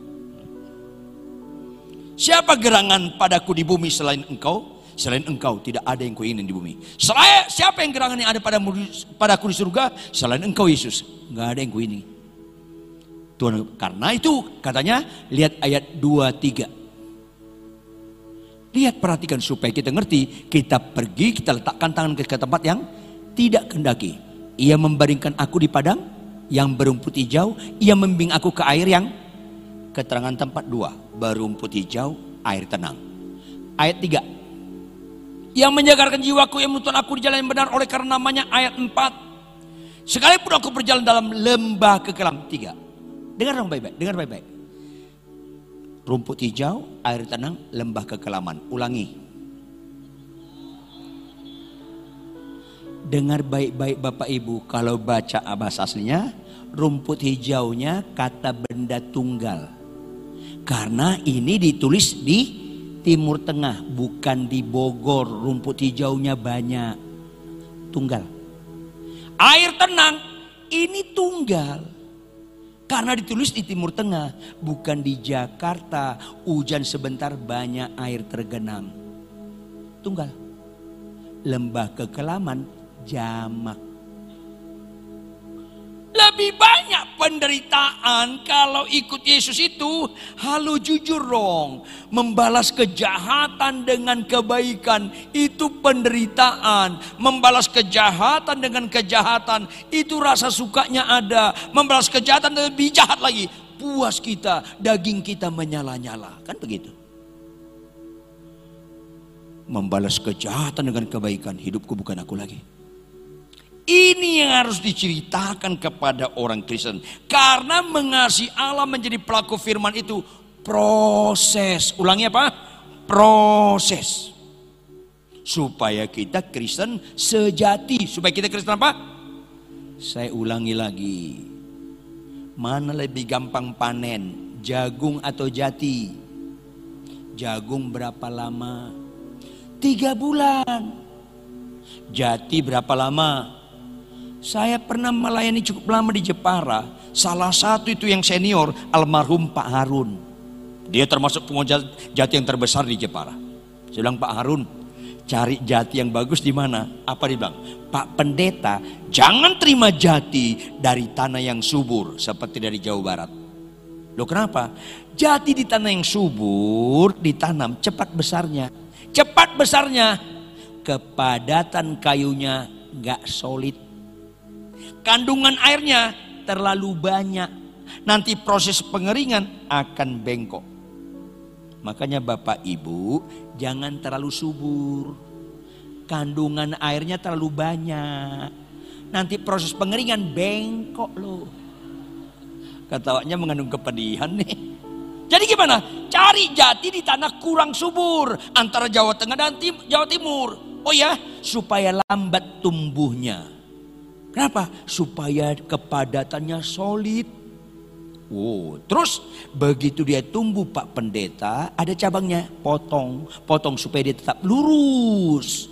Siapa gerangan padaku di bumi selain engkau? Selain engkau tidak ada yang kuingin di bumi. Selain siapa yang gerangan yang ada pada padaku di surga? Selain engkau Yesus, nggak ada yang kuingin. Tuhan karena itu katanya lihat ayat 23. Lihat perhatikan supaya kita ngerti, kita pergi, kita letakkan tangan ke tempat yang tidak kendaki. Ia membaringkan aku di padang yang berumput hijau, ia membimbing aku ke air yang keterangan tempat dua, berumput hijau, air tenang. Ayat 3, yang menjagarkan jiwaku yang menuntun aku di jalan yang benar oleh karena namanya ayat 4 sekalipun aku berjalan dalam lembah kekelam tiga. Dengar dong baik-baik dengar baik-baik. Rumput hijau air tenang lembah kekelaman. Ulangi dengar baik-baik Bapak Ibu kalau baca bahasa aslinya rumput hijaunya kata benda tunggal karena ini ditulis di Timur Tengah, bukan di Bogor, rumput hijaunya banyak. Tunggal. Air tenang, ini tunggal. Karena ditulis di Timur Tengah, bukan di Jakarta. Hujan sebentar banyak air tergenang. Tunggal. Lembah kekelaman jamak. Lebih banyak penderitaan kalau ikut Yesus itu. Halo jujur dong. Membalas kejahatan dengan kebaikan itu penderitaan. Membalas kejahatan dengan kejahatan itu rasa sukanya ada. Membalas kejahatan lebih jahat lagi. Puas kita, daging kita menyala-nyala. Kan begitu. Membalas kejahatan dengan kebaikan. Hidupku bukan aku lagi ini yang harus diceritakan kepada orang Kristen. Karena mengasihi Allah menjadi pelaku firman itu proses. Ulangi apa? Proses. Supaya kita Kristen sejati. Supaya kita Kristen apa? Saya ulangi lagi. Mana lebih gampang panen? Jagung atau jati? Jagung berapa lama? Tiga bulan. Jati berapa lama? Saya pernah melayani cukup lama di Jepara. Salah satu itu yang senior, almarhum Pak Harun. Dia termasuk pengusaha jati yang terbesar di Jepara. Saya bilang Pak Harun, cari jati yang bagus di mana? Apa dia bilang? Pak Pendeta, jangan terima jati dari tanah yang subur seperti dari Jawa Barat. Loh kenapa? Jati di tanah yang subur ditanam cepat besarnya. Cepat besarnya kepadatan kayunya nggak solid kandungan airnya terlalu banyak. Nanti proses pengeringan akan bengkok. Makanya Bapak Ibu jangan terlalu subur. Kandungan airnya terlalu banyak. Nanti proses pengeringan bengkok loh. Ketawanya mengandung kepedihan nih. Jadi gimana? Cari jati di tanah kurang subur antara Jawa Tengah dan Jawa Timur. Oh ya, supaya lambat tumbuhnya. Kenapa? Supaya kepadatannya solid. Oh, terus begitu dia tumbuh Pak Pendeta, ada cabangnya, potong, potong supaya dia tetap lurus.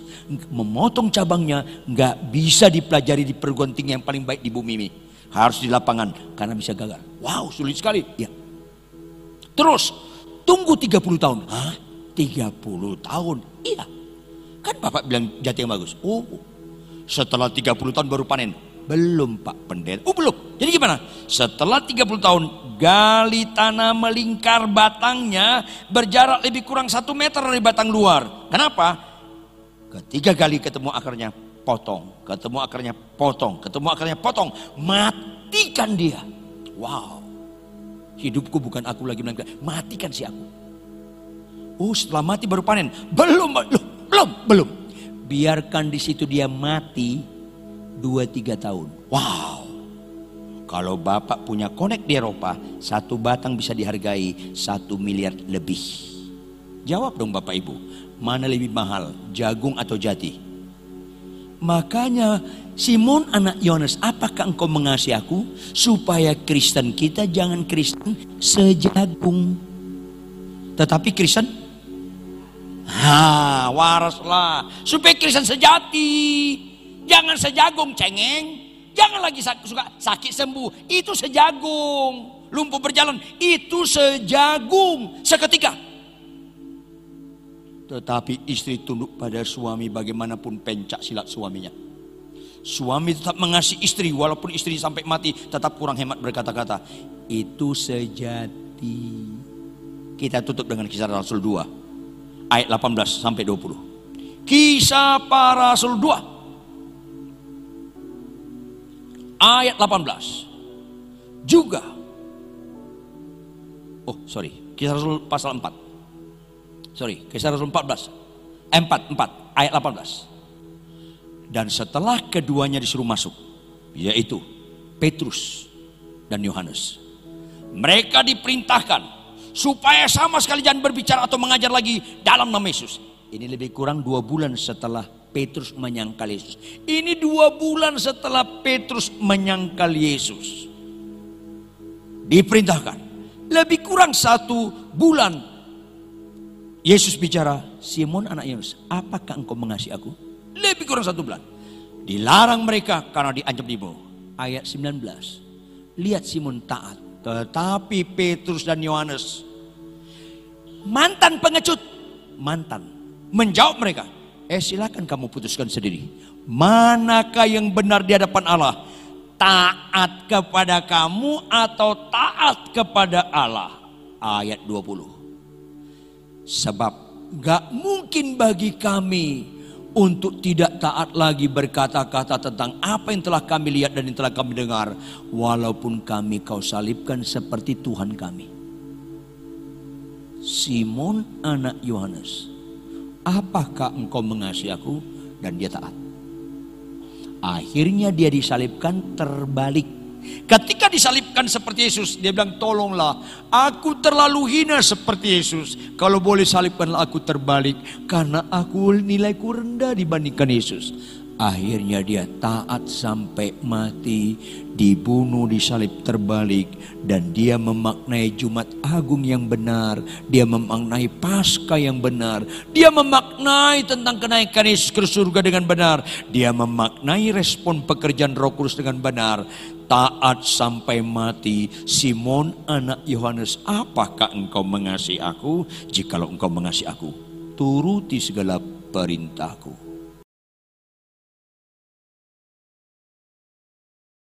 Memotong cabangnya nggak bisa dipelajari di perguruan yang paling baik di bumi ini. Harus di lapangan karena bisa gagal. Wow, sulit sekali. Ya. Terus tunggu 30 tahun. Hah? 30 tahun? Iya. Kan Bapak bilang jati yang bagus. Oh, setelah 30 tahun baru panen. Belum Pak Pendeta. Oh belum. Jadi gimana? Setelah 30 tahun gali tanah melingkar batangnya berjarak lebih kurang satu meter dari batang luar. Kenapa? Ketiga kali ketemu akarnya potong, ketemu akarnya potong, ketemu akarnya potong, matikan dia. Wow. Hidupku bukan aku lagi matikan si aku. Oh setelah mati baru panen. Belum, belum, belum, belum. Biarkan di situ dia mati dua tiga tahun. Wow. Kalau Bapak punya konek di Eropa, satu batang bisa dihargai satu miliar lebih. Jawab dong Bapak Ibu, mana lebih mahal, jagung atau jati? Makanya Simon anak Yohanes, apakah engkau mengasihi aku? Supaya Kristen kita jangan Kristen sejagung. Tetapi Kristen, ha, waraslah. Supaya Kristen sejati. Jangan sejagung cengeng. Jangan lagi suka sakit sembuh. Itu sejagung. Lumpuh berjalan. Itu sejagung. Seketika. Tetapi istri tunduk pada suami bagaimanapun pencak silat suaminya. Suami tetap mengasihi istri walaupun istri sampai mati tetap kurang hemat berkata-kata. Itu sejati. Kita tutup dengan kisah Rasul 2 ayat 18 sampai 20. Kisah para Rasul 2 ayat 18 juga. Oh sorry. Kisah Rasul pasal 4 sorry kisah Rasul 14 eh, 4 4 ayat 18 dan setelah keduanya disuruh masuk yaitu Petrus dan Yohanes mereka diperintahkan supaya sama sekali jangan berbicara atau mengajar lagi dalam nama Yesus ini lebih kurang dua bulan setelah Petrus menyangkal Yesus. Ini dua bulan setelah Petrus menyangkal Yesus. Diperintahkan. Lebih kurang satu bulan. Yesus bicara, Simon anak Yunus, apakah engkau mengasihi aku? Lebih kurang satu bulan. Dilarang mereka karena diancam dibunuh. Ayat 19. Lihat Simon taat. Tetapi Petrus dan Yohanes. Mantan pengecut. Mantan. Menjawab mereka. Eh silakan kamu putuskan sendiri. Manakah yang benar di hadapan Allah? Taat kepada kamu atau taat kepada Allah? Ayat 20. Sebab gak mungkin bagi kami untuk tidak taat lagi berkata-kata tentang apa yang telah kami lihat dan yang telah kami dengar. Walaupun kami kau salibkan seperti Tuhan kami. Simon anak Yohanes apakah engkau mengasihi aku? Dan dia taat. Akhirnya dia disalibkan terbalik. Ketika disalibkan seperti Yesus, dia bilang, tolonglah, aku terlalu hina seperti Yesus. Kalau boleh salibkanlah aku terbalik, karena aku nilaiku rendah dibandingkan Yesus. Akhirnya dia taat sampai mati, dibunuh disalib terbalik dan dia memaknai Jumat Agung yang benar, dia memaknai Paskah yang benar, dia memaknai tentang kenaikan Yesus ke surga dengan benar, dia memaknai respon pekerjaan Roh Kudus dengan benar. Taat sampai mati, Simon anak Yohanes, apakah engkau mengasihi aku? Jikalau engkau mengasihi aku, turuti segala perintahku.